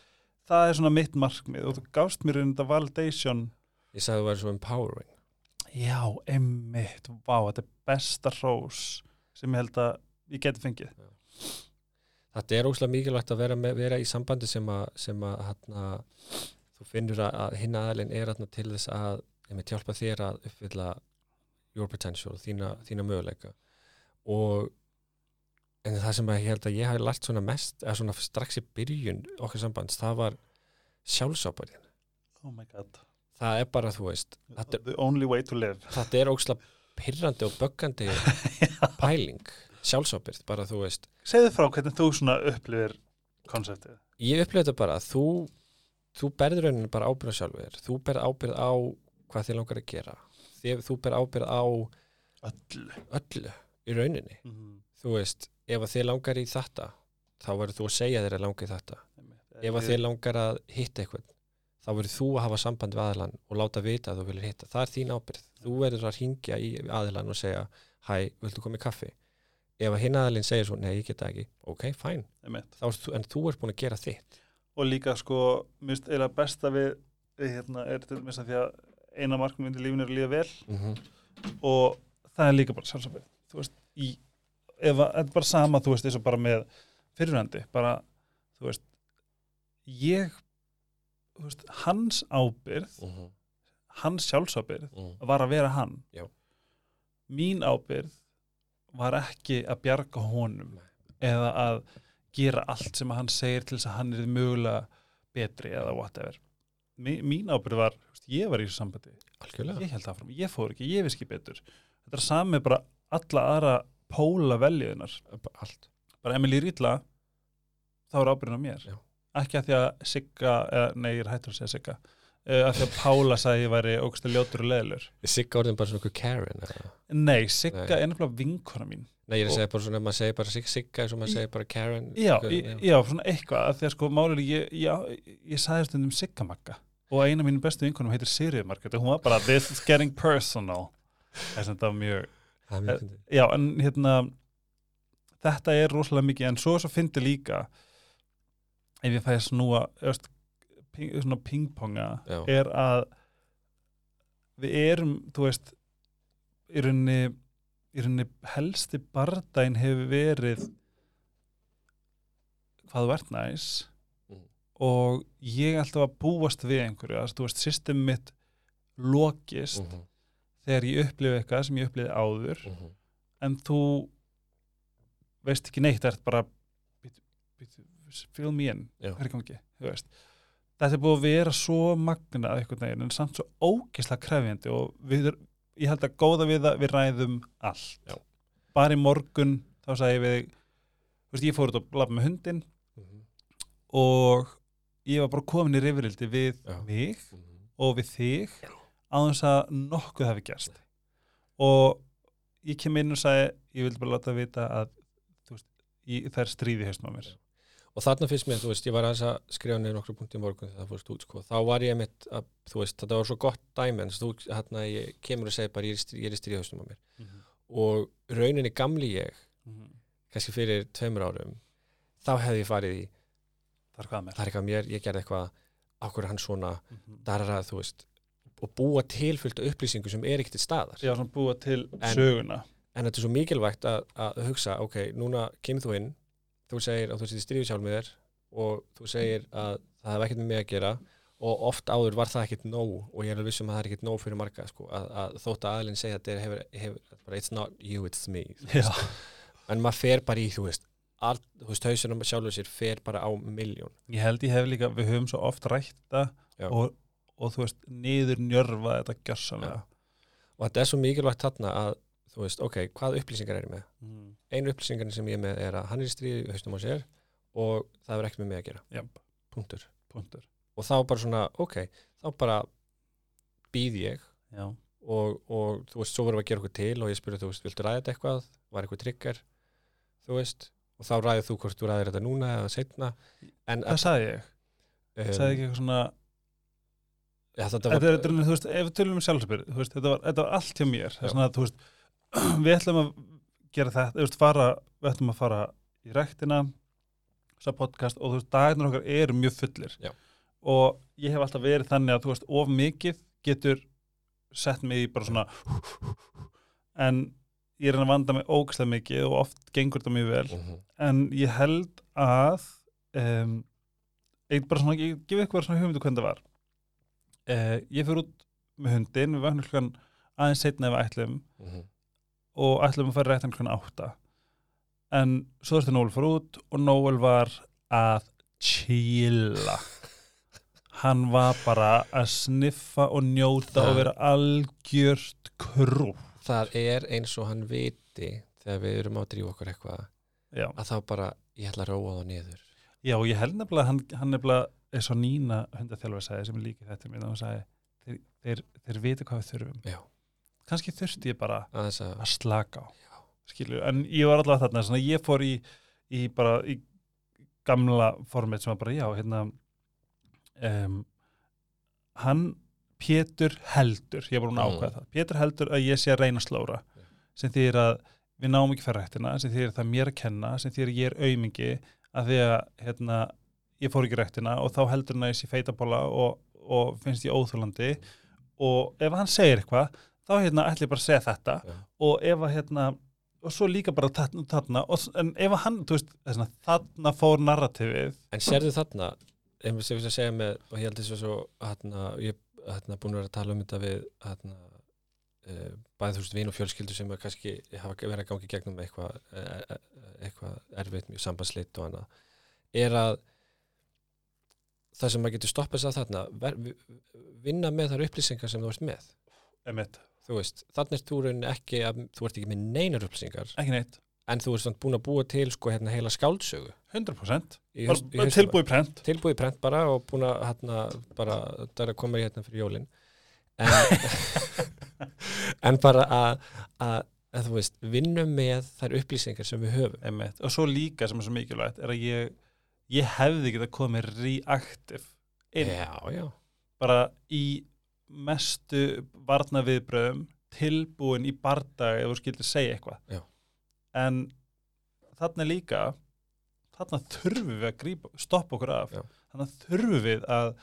það er svona mitt markmið og þú gafst mér einhvern validation Ég sagði að það væri svo empowering. Já, einmitt, vá, þetta er besta hrós sem ég held að ég geti fengið. Þetta er óslega mikilvægt að vera, með, vera í sambandi sem að, sem að hana, þú finnur að, að hinn aðalinn er hana, til þess að hjálpa þér að uppfylla your potential, þína, þína möguleika. Og en það sem ég held að ég hafi lært svona mest eða svona strax í byrjun okkar sambands, það var sjálfsábærið oh my god það er bara, þú veist þetta, the only way to live. þetta er óslega pyrrandi og böggandi pæling sjálfsábyrð, bara þú veist. Segðu frá hvernig þú svona upplifir konseptið ég upplifði þetta bara þú þú berður rauninu bara ábyrð á sjálfur þú berð ábyrð á hvað þið langar að gera. Þið, þú berð ábyrð á öllu. öllu í rauninni. Mm -hmm. þú veist, ef þið langar í þetta þá verður þú að segja að langar í þetta. Ef þið langar að hitta eitthvað þá verður þú að hafa samband við aðilann og láta vita að þú viljir hitta, það er þín ábyrð þú verður að ringja í aðilann og segja hæ, viltu koma í kaffi? Ef að hinn aðilinn segir svo, nei, ég geta ekki. Ok, fæn, en þú ert búin að gera þitt. Og líka sko, minnst eða besta við, hérna, er til minnst að því að eina markmum í lífinu er að líða vel. Mm -hmm. og það er líka bara sjálfsöfið þú veist, í, ef að, þetta er bara sama þú veist, eins og bara með fyrirhandi bara, þú veist ég veist, hans ábyrð mm -hmm. hans sjálfsábyrð mm. var að vera hann Já. mín ábyrð var ekki að bjarga honum eða að gera allt sem hann segir til þess að hann er mögulega betri eða whatever mín ábyrð var, veist, ég var í þessu sambandi Algjörlega. ég held áfram, ég fór ekki, ég viss ekki betur þetta er sami bara alla aðra póla veljiðunar allt bara líður illa þá er ábyrðin á mér Já. Ekki að því að Sigga, nei ég er hættur að segja Sigga. Uh, að því að Pála sagði væri ógstu ljótur og leðilur Sigga orðin bara svona okkur Karen eða? nei, Sigga Nei. er nefnilega vinkona mín. Nei, ég er að segja bara svona, maður segir bara Sig- Sigga eins og maður segir bara Karen. Já, Eitthvað, já, já, svona eitthvað að því að sko málið er ég, ég, ég sagði stundum Sigga Magga. Og eina af mínum bestu vinkonum heitir Sirið Margrét og hún var bara this is getting personal. Þess að þetta var mjög Það já, en hérna þetta er rosalega mikið, en svo svo fyndi líka ef ég fæði snúa öst, ping, svona pingponga Já. er að við erum, þú veist í rauninni í rauninni helsti bardæn hefur verið hvað þú ert næs Mhm. og ég alltaf að búast við einhverju, að þú veist, system mitt lokist Mhm, þegar ég upplifi eitthvað sem ég upplifi áður mhm. en þú veist ekki neitt, ert bara bíddu, fill me in Já. hvað er gangi, þú veist þetta er búið að vera svo magnað einhvern veginn en samt svo ógeðslega krefjandi og við, ég held að góða við það við ræðum allt Já. bara í morgun þá sagði ég við þú veist, ég fór út að labba með hundin Mhm, og ég var bara komin í rifrildi við Já. mig mhm. og við þig á þess að nokkuð hafi gerst og ég kem inn og sagði ég vildi bara láta að vita að veist, ég, það er stríði haustum á mér Og þarna finnst mér, þú veist, ég var aðeins að skrifa niður nokkru punkti í morgun þegar það fórst út, sko. Þá var ég mitt að, þú veist, þetta var svo gott dæmi, en þú, hérna, ég kemur og segir bara, ég er, í í stríðhaustum á mér. Og rauninni gamli ég, kannski fyrir tveimur árum, þá hefði ég farið í, það er hvað mér það er eitthvað mér, ég gerði eitthvað, okkur hann svona, Mhm. darara, þú veist, og búa tilfyllt upplýsingu sem er ekki til staðar. já, svona búa til En- söguna En þetta er svo mikilvægt að, að hugsa, ok, núna kemur þú inn, þú segir að þú sýttir stríðu sjálf með þér og þú segir að það hef ekkert með mig að gera og oft áður var það ekkert nóg og ég er alveg vissum að það er ekkert nóg fyrir marga, sko, að, að þótt að aðlinn segja að þetta er- hefur, hefur, it's not you, it's me. En maður fer bara í, þú veist, þú veist, hausunum sjálfur sér fer bara á miljón. ég held ég hef líka við höfum svo oft rætta Já. og, og þú veist, niður njörfa þetta gjörsanlega Og þetta er svo mikilvægt þarna að, þú veist, ok, hvað upplýsingar er ég með? mm. Einu upplýsingar sem ég er með er að hann er í stríðu haustum á sér og það hefur ekkert með mig að gera. já, Punktur. punktur og þá bara svona, ok, þá bara býð ég já, og, og þú veist, svo vorum við að gera okkur til og ég spurði, þú veist, viltu ræða þetta eitthvað var eitthvað trigger, þú veist og þá ræðið þú hvort þú ræðir þetta núna eða setna en það sagði ég, um, sagði ekki eitthvað svona ja, þetta var, þetta er, þú veist, ef við tölum um sjálfsbyrð þetta var, þetta var allt hjá mér það Já. er svona að, þú veist, við ætlum að gera þetta, veist, fara við ætlum að fara í rektina þessa podcast og þú veist, dagarnir okkar eru mjög fullir Já. og ég hef alltaf verið þannig að, þú veist, of mikið getur sett mig í bara svona en ég er að vanda mig ógæslega mikið og oft gengur þetta mjög vel Mhm. en ég held að um, ég bara svona, ég gef ykkur svona hugmyndu hvernig það var uh, ég fyrir út með hundin, við vaknum hlukan aðeins setna ef við ætlum Mhm. Og ætlum að fara réttan hlukan átta. En svo þurfti Nóel fara út og Nóel var að chilla. Hann var bara að sniffa og njóta Það- og vera algjört krú. Það er eins og hann viti þegar við erum á að drífa okkur eitthvað já, að þá bara, ég ætla að róa það niður. Já og ég held nefnilega hann, hann nefnilega er svo Nína hundaþjálfur sagði sem líka þetta mér og sagði þeir, þeir, þeir vita hvað við þurfum. Já. Kannski þurfti ég bara að að, slaka á skilju, en ég var allavega þarna svona, ég fór í, í bara í gamla formið sem var bara já, hérna um, hann Pétur heldur, ég var að Mm. ákveða það. Pétur heldur að ég sé að reyna slóra sem þýðir að við náum ekki færrættina sem að það mér að kenna sem að ég er aumingi að því að hérna, ég fór ekki rættina og þá heldur hann að ég sé feitabóla og, og finnst ég óþúlandi og ef hann segir eitthvað þá hérna ætla ég bara að segja þetta Já. og ef að hérna og svo líka bara þarna, þarna og, en ef að hann, þú veist, þessna, þarna fór narratífið en sérðu þarna sem við að segja með og ég held þess að svo hérna, ég hérna, búin að vera að tala um þetta við hérna, uh, bæði þú veist vin og fjölskyldu sem kannski hafa verið að gangi gegnum eitthvað eh, eitthvað erfitt mjög sambandslitt og annað er að það sem maður getur stoppað sér þarna ver, vinna með þar upplýsingar sem þú ert með. Emitt, þú veist, þannig er þú rauninni ekki að, þú ert ekki með neinar upplýsingar. Ekki neitt. En þú ert samt búin að búa til sko hérna heila skáldsögu. 100% í haust- í hausnum. tilbúið prent. Tilbúið prent bara og búin að hérna bara, það er að koma í hérna fyrir jólin. En, en bara að, þú veist, vinnum með þær upplýsingar sem við höfum. Emitt, og svo líka sem er svo mikilvægt er að ég, ég hefði getað komið reaktiv inn. Já, já, bara í mestu varnaviðbröðum tilbúin í bardag ef þú skildir segja eitthvað Já. en þarna líka þarna þurfum við að grípa, stoppa okkur af Já. þarna þurfum við að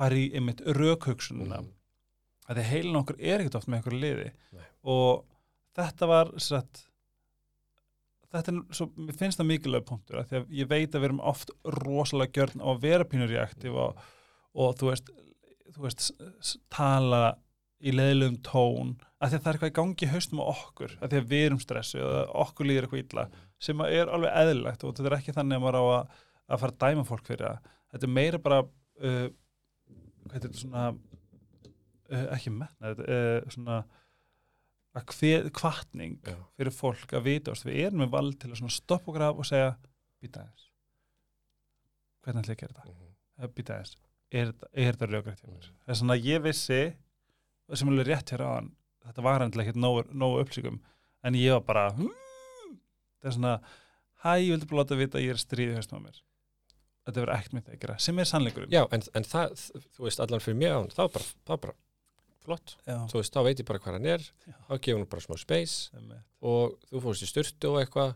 fara í einmitt rökhugsununa Mhm. að því heilin okkur er ekkert oft með okkur liði Nei. og þetta var satt, þetta er svo, mér finnst það mikilvæg punktur að því að ég veit að við erum oft rosalega gjörn á að vera pínur reaktiv og, og þú veist, þú veist tala í leiðilegum tón að að það er eitthvað í gangi haustum á okkur að því að við erum stressu eða okkur líður eitthvað illa sem er alveg eðlilegt og þetta er ekki þannig að maður á að, að fara að dæma fólk fyrir það. Þetta er meira bara uh, hvað heitir þetta svona uh, ekki metna uh, svona að hver, kvartning já, fyrir fólk að vita veist, við erum með vald til að stoppa okkur af og segja býta aðeins. Hvernig ætla ég að gera þetta? Mhm. býta aðeins, er, er þetta röggrætt hjá mér? Svona að ég vissi sem er rétt hér á hann þetta var endilega ekkert nógu, nógu upplýsingum en ég var bara hmm, það er svona, hæ, ég vildi bara láta vita að ég er stríðið höstum á mér. Þetta verður ekkert mitt að gera, sem er sannleikurinn. Já en, en það, þú veist, allan fyrir mig á hann, var bara, var bara flott, Já. þú veist, þá veit ég bara hvað hann er Já. þá gefur hann bara smá space Einmitt. og þú fórst í styrtu og eitthvað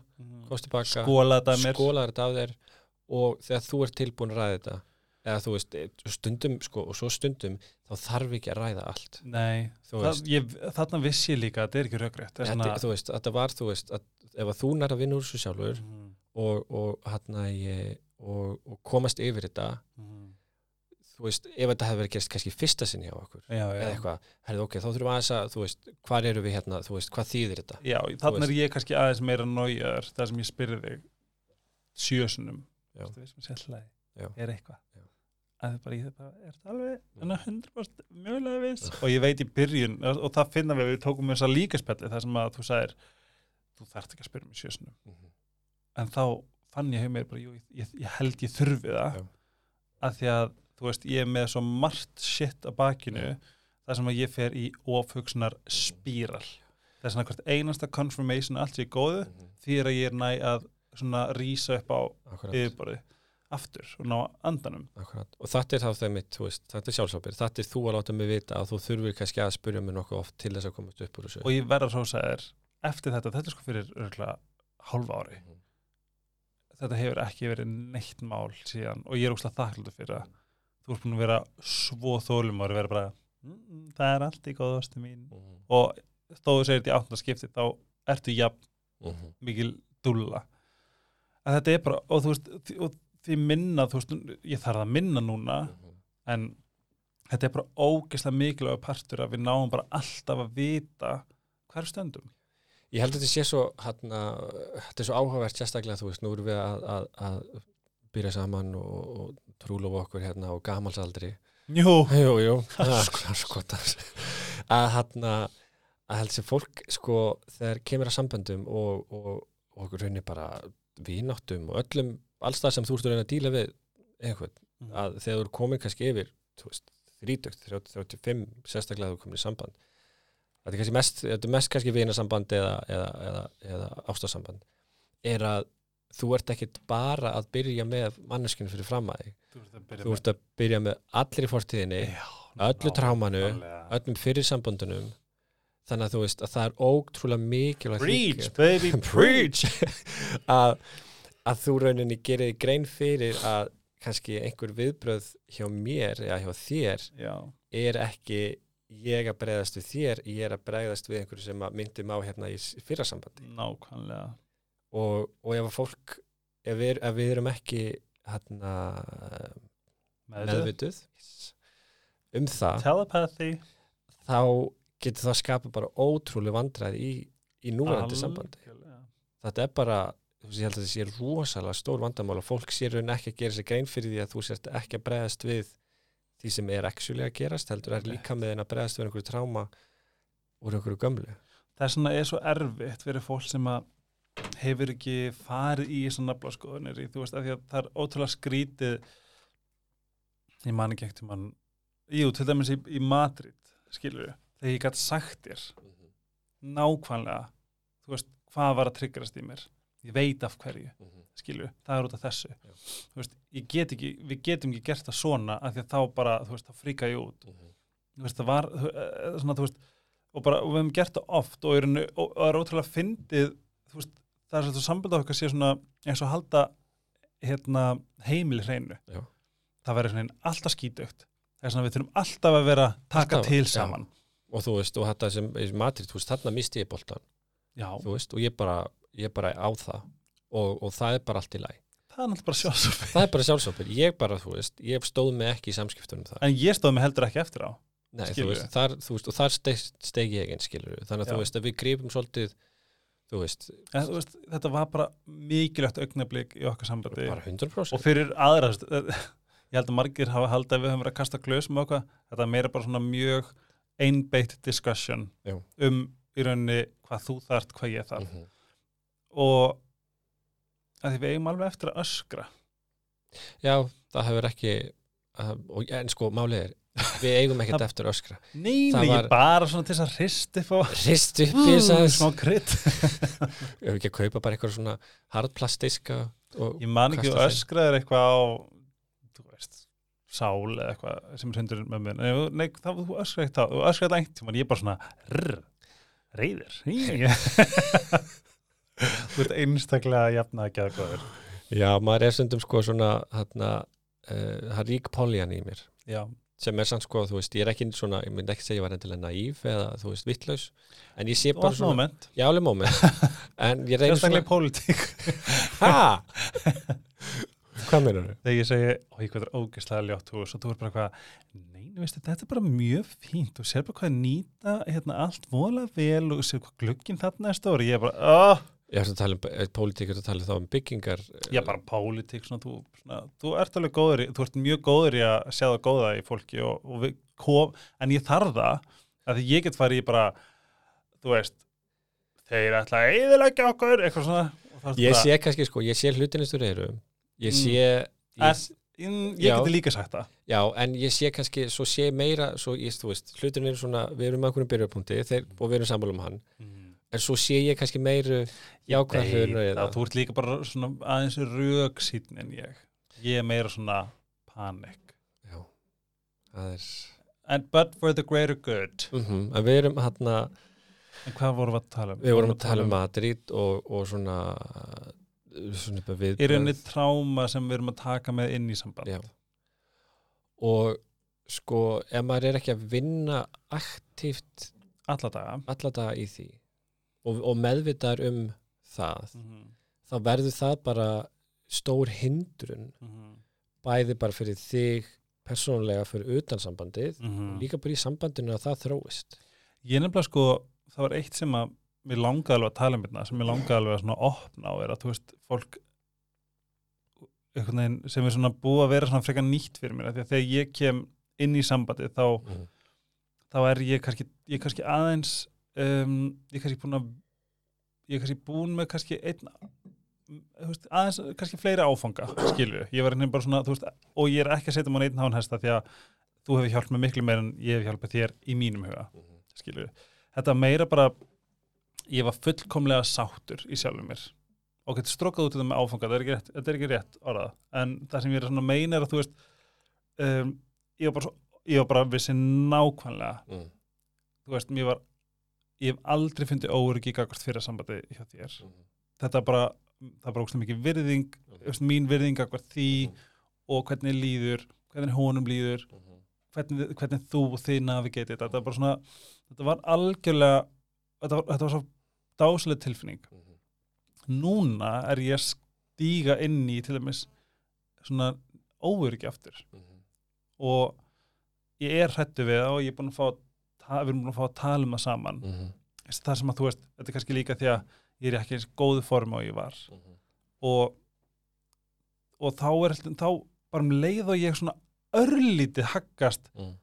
komst tilbaka, skóla þetta mér. skólaður þetta af þér og þegar þú ert tilbúin að ræða þetta eða þú veist, eh, stundum sko, og svo stundum, þá þarf ekki að ræða allt Nei, það, ég, þarna vissi ég líka að þetta er ekki svona þú veist, þetta var þú veist, að ef að þú nær að vinna úr þessu sjálfur Mhm. og, og, hérna, ég, og, og komast yfir þetta Mhm. þú veist, ef þetta hefði verið gerst kannski fyrsta sinni á okkur Já, já. eða eitthvað, herrið ok, þá þurfum við aðeins að þú veist, hvað eru við hérna, þú veist, hvað þýðir þetta Já, veist. er ég kannski aðeins meira nájaður það sem ég spyrði þig sjösunum. Þú veist, sem sérlega er eitthvað Það bara, ég það bara, er það alveg Mm. en að 100% mjögulega viss og ég veit í byrjun, og það finna við við tókum þess að líka spjalli, það sem að þú sagðir þú þarft ekki að spyrja mig sjösunum Mhm. en þá fann ég hefur mér bara, jú, ég, ég held ég þurfi það Já. að því að, þú veist, ég er með svo margt shit á bakinu þar sem að ég fer í ofhugsunar spíral það er svona hvert einasta confirmation allt sé góðu, Mhm. því er að ég er næ að svona rísa upp á Akkurat. Aftur og ná andanum. Akkurat. og þetta er þá þeim mitt, veist, þetta er sjálfsábyrð þetta er þú að láta mig vita að þú þurfir kannski að spyrja mig nokkuð oft til þess að komast upp úr þessu. Og ég verða að hrósa þér eftir þetta, þetta er sko fyrir örgulega hálfa ári, Mhm. þetta hefur ekki verið neitt mál síðan og ég er óslega þakklútur fyrir það þú ert búin að vera svo þólum og vera bara, mm, það er allt í góðastu mín. Mhm. og þó þú segir þetta í áttunda skipti þá ertu jafn mhm, mikil dúlla. Að þetta er bara, og þú veist og því minna, þú veist, ég þarf að minna núna mhm. en þetta er bara ógeðslega mikilvæg partur að við náum bara alltaf að vita hver stöndum. Ég held að þetta sé svo hana, þetta er svo áhugavert sérstaklega þú veist, nú erum við að, að, að byrja saman og, og trúlofa okkur hérna á gamalsaldri Jú, Jú, jú, skotar að hann að held sem fólk sko þegar kemur að samböndum og, og, og okkur raunir bara vínáttum og öllum alls það sem þú ert að reyna að díla við eitthvað, að þegar þú er komin kannski yfir þú veist, 30, 30, 35 sérstaklega þú komin í samband. Þetta er kannski mest, þetta er mest kannski vinasamband eða, eða, eða, eða ástasamband er að þú ert ekkit bara að byrja með manneskinu fyrir fram að þig. Þú ert að byrja ert að byrja með allir í fortíðinni Já, öllu trámanu, nákvæmlega. öllum fyrir samböndunum. Þannig að þú veist að það er ótrúlega mikilvægt Preach, baby, preach! Að, að þú rauninni gerir grein fyrir að kannski einhver viðbröð hjá mér eða hjá þér Já, er ekki ég að bregðast við þér, ég er að bregðast við einhverju sem að myndi má hérna í s- fyrra sambandi. Nákvæmlega. Og, og ef að fólk ef við, ef við erum ekki hérna Meðvituð. meðvituð um það Telepathy. þá getur það skapa bara ótrúlega vandræði í, í núverandi sambandi. Þetta er bara, ég held að þetta sé rosalega stór vandamál og fólk sér raun ekki að gera sér grein fyrir því að þú sért ekki að bregðast við því sem er actually að gerast heldur er líka með en að bregðast við einhverju tráma úr einhverju gömlu. Það er svona er svo erfitt fyrir fólk sem að hefur ekki farið í svona naflaskoðunir þú veist, af því að það er ótrúlega skrítið ég man ekki ekkert mann jú, til dæmis í, í Madrid skilur við, þegar ég gætt sagt þér nákvæmlega þú veist, hvað var að tryggjast í mér ég veit af hverju, skilur við það er út af þessu. Veist, get ekki, við getum ekki gert það svona af því að þá bara, þú veist, þá fríka ég út. Þú veist, það var eh, svona, þú veist, og bara, og við hefum gert það oft og, rauninni- og, og er ótrúlega fyndið þú veist, það er svolítið samband okkar sé svona eins og halda hérna, heimili hreinu Já. það verður svona alltaf skítugt. Það er svona við þurfum alltaf að vera taka Alltaf, til saman. Og þú veist, og þetta sem í Madrid, þú veist, þarna misti ég boltan já, þú veist, og ég bara, ég bara á það. Og, og það er bara allt í læg það er náttúrulega bara sjálfsög það er bara sjálfsopir, ég bara, þú veist ég stóð mig ekki í samskiptunum þar. En ég stóð mig heldur ekki eftir á Nei, þú veist, þar, þú veist, og þar steg, steg ég einn skilur þannig að Já. þú veist að við gripum svolítið þú veist, en, þú veist, þetta var bara mikilvægt augnablík í okkar sambandi. Bara 100% og fyrir aðra ég held að margir hafa haldið að við höfum verið að kasta glösum og okkar. Þetta er meira bara svona mjög einbeitt discussion Já. um í rauninni hvað þú þart, hvað ég þarf. Mhm. Og að því við eigum alveg eftir að öskra. Já, það hefur ekki og, en sko, málið er við eigum ekkert eftir að öskra. Nei, nei, ég bara svona til þess að hrist upp og Rist upp í þess að smá krydd. Ef ekki að kaupa bara eitthvað svona hardplastiska Ég man ekki að þeim. öskraðir eitthvað á þú veist, sál eða eitthvað sem er hundur með mér. Nei, nei það, þú öskraði ekki það, þú öskraði það einhvern tímann. Ég er bara svona rrr, reyðir Þú ert einstaklega jafna að geða góður Já, maður er stundum sko svona þarna, uh, það rík poljan í mér. Já, sem er samt sko, þú veist, ég er ekki svona ég myndi ekki segja að ég var endilega naív eða þú veist, vittlaus en ég sé bara var svona moment. Já, alveg moment. En ég reynir Sérstaklega í pólitík. Ha? Hvað meinar þau? Þegar ég segi, ó, ég hvað er ógeðslega ljótt og þú er bara hvað, nei, veistu, þetta er bara mjög fínt. Og sér bara hvað nýta hérna allt voðalega vel og sér hvað glugginn þarna er stóri, ég er bara, oh, Ég er að tala um, eh, pólitík er að tala þá um byggingar ég er bara pólitík svona, þú, svona, þú ert alveg góður þú ert mjög góður í að sjá það góða í fólki og, og við kom, en ég þarf það að því ég get farið í bara þú veist þeir ætla að eðilegja okkur eitthvað svona Ég sé kannski sko, ég sé hlutinist úr eyru Ég Mm. sé ég, En- "Mm, ég Já. geti líka sagt það Já, en ég sé kannski, svo sé meira svo ég, þú veist, hlutin er svona við erum með einhverjum byrjupunkti þeir, og við erum sammála um hann en svo sé ég kannski meiru jákvæð Nei, hlutin og það, þú ert líka bara svona aðeins röksýtn en ég. Ég er meira svona panik Já, er And, but for the greater good. Mm En við erum hérna en hvað vorum við að tala um? við vorum að tala um Madrid og, og svona svona að við í rauninni tráma sem við erum að taka með inn í samband? Já. og sko ef maður er ekki að vinna aktíft alla daga. alla daga í því og, og meðvitaður um það Mhm. þá verður það bara stór hindrun Mhm. bæði bara fyrir þig persónulega fyrir utan sambandið Mhm. líka bara í sambandinu að það þróist Ég nefnilega sko, það var eitt sem að mér langaði alveg að tala um hérna, sem mér langaði alveg að svona opna á er að þú veist, fólk veginn sem er svona búið að vera svona frekar nýtt fyrir mér, því að þegar ég kem inn í sambandi þá, mm. þá er ég kannski, ég kannski aðeins um, ég er kannski búin að ég er kannski búin með kannski einn veist, aðeins kannski fleiri áfanga skilur, ég var veginn bara svona veist, og ég er ekki að setja mann einn hán hesta því að þú hefur hjálpað mér miklu meir en ég hef hjálpað þér í mínum huga skilur þetta meira bara ég var fullkomlega sáttur í sjálfum mér. Og getur strókað út þetta með áfanga þetta er ekki rétt, þetta er ekki rétt orðað. En það sem ég er svona meina er að þú veist um, ég var bara, bara vissi nákvæmlega. Mm. þú veist, mér var ég hef aldrei fundið óöryggi í gagvart fyrir sambandi hjá þér Mm. þetta er bara, það er bara ógst mikið virðing þú veist, mín virðing gagvart því Mm. og hvernig líður hvernig honum líður Mhm. hvernig, hvernig þú og þið navigate þetta, var bara svona þetta var algjörlega þetta var, þetta var svo dásaleg tilfinning Mhm. núna er ég að stíga inn í til dæmis svona óöryggi aftur Mhm. og ég er hrættu við það og ég er búin að fá að við erum búin að fá að tala um það saman Mhm. það sem að þú veist, þetta er kannski líka því að ég er ekki eins góðu form og ég var Mhm. og og þá er alltaf, þá bara um leið og ég svona örlítið haggast Mm.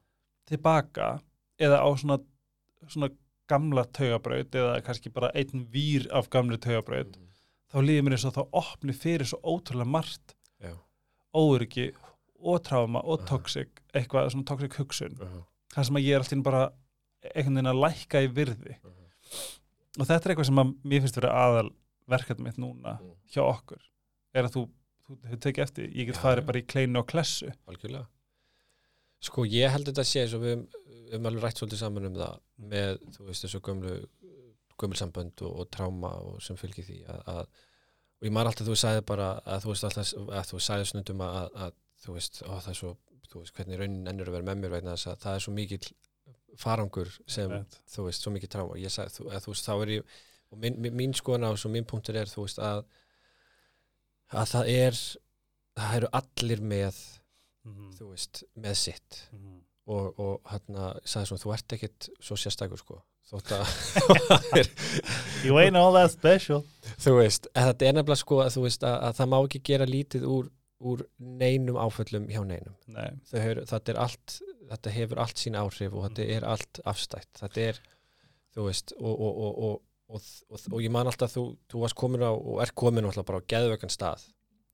tilbaka eða á svona, svona gamla taugabraut eða kannski bara einn vír af gamli taugabraut Mhm. þá líður mér eins og þá opni fyrir svo ótrúlega margt óöryggi og tráma og toxic eitthvað svona toxic hugsun Mhm. það sem að ég er alltaf bara einhvern veginn að lækka í virði. Mhm. og þetta er eitthvað sem að mér finnst vera aðal verkefni mitt núna Mm. hjá okkur er að þú, þú hefur tekið eftir ég get farið bara í kleinu og klessu. Algjörlega. Sko ég held þetta að sé eins og við höfum alveg rætt svolítið saman um það með, þú veist, þessu gömlu gömulsambönd og, og tráma og sem fylgir því að, að og ég maður alltaf þú sagði bara að þú veist alltaf að þú sagði snundum að, að þú veist, ó, það er svo þú veist, hvernig raunin ennur að vera með mér vegna þess að það er svo mikill farangur sem Einmitt. þú veist, svo mikið tráma ég sagði, þú, þú veist, þá er ég og mín, mín, skoðan á þessu mín punktur er, þú veist, að að það er það eru allir með Mhm. þú veist, með sitt Mhm. og, og hérna sagði svona, þú ert ekkit svo sérstakur sko þótt að You ain't all that special þú veist, þetta er nefnilega sko að þú veist að, að það má ekki gera lítið úr, úr neinum áföllum hjá neinum Nei, þetta er allt þetta hefur allt sín áhrif og þetta er allt afstætt. Þetta er, þú veist og, og, og, og, og, og, og ég man alltaf þú, þú varst komin á og er komin alltaf bara á geðvökan stað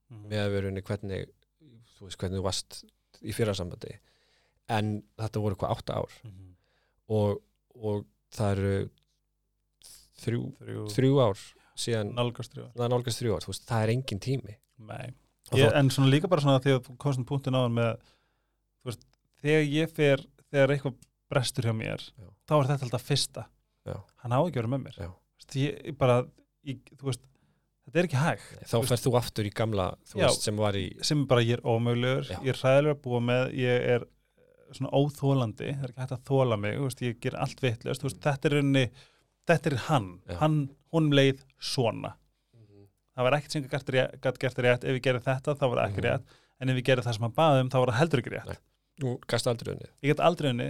Mhm. með að verunni hvernig þú veist hvernig þú varst í fyrrasambandi. En þetta voru hvað átta ár. Mhm. og, og það eru þrjú, Þrjú, þrjú ár síðan nálgast þrjú er nálgast þrjú ár, veist, það er engin tími. Ég, þá- en svona líka bara svona þegar þú komst um punktin á hann með þegar ég fer þegar eitthvað brestur hjá mér Já. þá er þetta alltaf fyrsta Já. hann á ekki að vera með mér veist, ég, ég bara, ég, þú veist þetta er ekki hægt þá ferð þú aftur í gamla þú Já. veist, sem var í sem bara ég er ómögulegur, Já. ég er hræðilega að búa með ég er eh, svona óþólandi það er ekki hægt að þóla mig, þú veist, ég ger allt vittlust, þetta er unni þetta er hann, Já. hann honum leið svona, það var ekkert sem gætt gert rétt, ef við gerum þetta þá var það ekki Mhm. rétt, en ef við gerum það sem hann baðum þá var það heldur ekki rétt, Nei. Nú gasta aldrei unnið. Ég get aldrei unni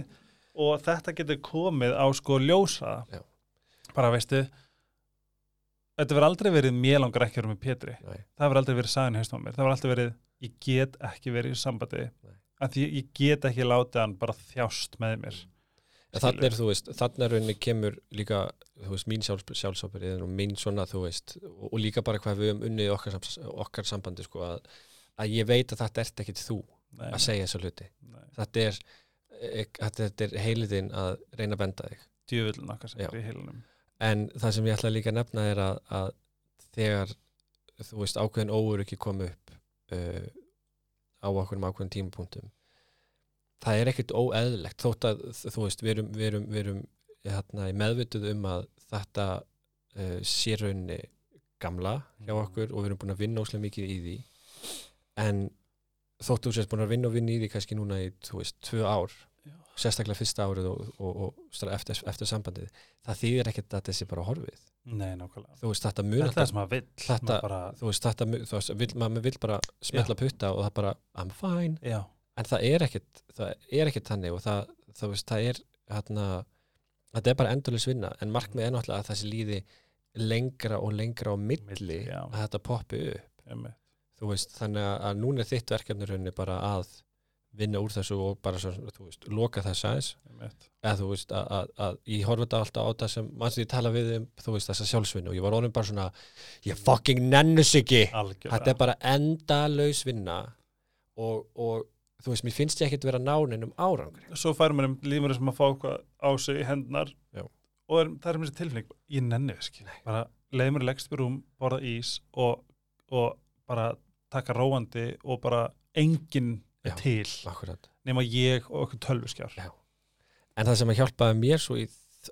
og þetta getur komið á sko ljósa. Já. bara veistu þetta verður aldrei verið mér langar ekki vera með Pétri Nei. það verður aldrei verið í haustum á mér. Það verður alltaf verið, ég get ekki verið í sambandi. Nei. af því ég get ekki látið hann bara þjást með mér. En þannig er, þú veist, þannig er rauninni kemur líka, þú veist, mín sjálf, sjálfsábyrðin og mín svona, þú veist, og, og líka bara hvað við höfum unnið okkar, okkar sambandi, sko, að, að ég veit að þetta ert ekkit þú nei, að segja þessu hluti. nei. Þetta er, þetta er heiliðin að reyna að benda þig. djöfullin okkar sem er í heilunum En það sem ég ætla líka að nefna er að, að þegar, þú veist, ákveðin óur ekki kom upp uh, á okkur um ákveðin tímapunktum, það er ekkert óeðlegt þótt að þú veist við erum, við erum, við erum hérna, meðvituð um að þetta uh, sé rauninni gamla hjá Mhm. okkur og við erum búin að vinna óslega mikið í því en þótt þú sést búin að vinna og vinna í því kannski núna í, þú veist, tvö ár Já. sérstaklega fyrsta árið og, og, og eftir, eftir sambandið það þýðir ekkert að þessi bara horfið Nei, nákvæmlega. þú veist þetta mun Þetta er sem maður vill. Þetta- bara, þú veist þetta mun- þú veist, vill, maður vill bara smetla putta og það bara I'm fine já, en það er ekkert það er ekkert þannig og það, það, veist, það er hérna, þetta er bara endurlega vinna en markmið er náttúrulega að þessi líði lengra og lengra á milli já. að þetta poppi upp. Þú veist, þannig að- að núna er þitt verkefnirunni bara að vinna úr þessu og bara svo, þú veist, loka þess aðeins. Eða þú veist, að, að, að ég horfði þetta alltaf á það sem, mannstu ég tala við um, þú veist, þessa sjálfsvinnu og ég var orðin bara svona ég fucking nennus ekki. Þetta er bara endalaus vinna og, og þú veist, mér finnst ég ekkert vera nánin um árangri. Svo færum maður um lífur sem að fá eitthvað á sig í hendunar Já. og er, það er mér þessi tilfinning, ég þess ekki. Bara leið mér leggst við rúm, borða ís og, og bara taka róandi og bara enginn er til akkurat nema ég og okkur tölvuskjár. Já. en það sem að hjálpaði mér svo í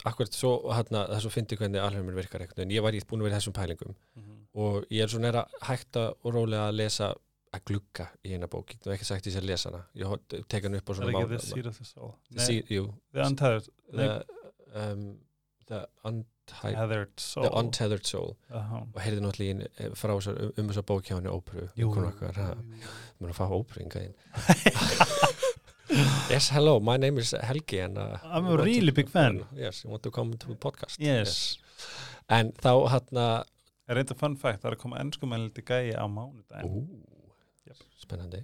akkurat svo, hérna, það svo fyndi hvernig alheimur virkar einhvern veginn, ég var í búin að vera í þessum pælingum Mhm. og ég er svona er að hægta og rólega að lesa að glugga í eina bók ég hef ekki sagt ég sé að lesa hana ég tek hann upp Er svona ekki mál- The Seed of the Soul? The Seed- jú, The Untethered, the, um, the, Untethered. The Untethered Soul Aha. og heyrði náttúrulega í eh, frá um, um þessar bók hjá henni óperu Jú, vinkonu okkar, ha, jú, jú. mér að fá óperu inga inn yes hello my name is Helgi and uh, I'm a really to- big fan. yes you want to come to the podcast Yes. en þá hérna Er reynda fun fact, það er að koma ennskumældi gæi á mánudaginn. ú, Jep. spennandi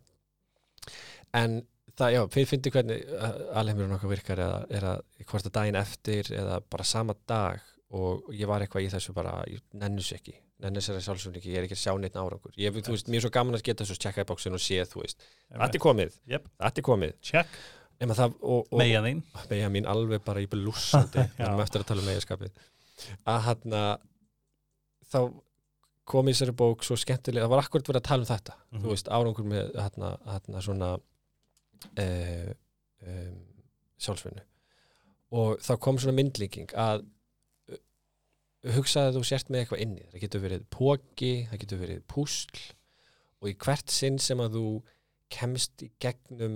en það, já, fyrir fyndi hvernig uh, alheimurinn okkar virkar eða, að hvort að daginn eftir eða bara sama dag og ég var eitthvað í þessu bara, ég nennus ekki nennus er að sjálfsögn ekki, ég er ekki að sjá neitt árangur ég, þú veist, mér er svo gaman að geta svo tjekka í bóksin og sé, þú veist, þetta er komið Jep. þetta er komið, Check. það Meia þín. meja mín alveg bara í blúsandi erum eftir að tala um meginskapið að hann þá kom í þessari bók svo skemmtilega, það var akkurat verið að tala um þetta Mhm. þú veist, árangur með hann, hann svona eh, um, sjálfsvinnu og þá kom svona myndlíking að hugsaði að þú sért með eitthvað inni það getur verið póki, það getur verið púsl og í hvert sinn sem að þú kemst í gegnum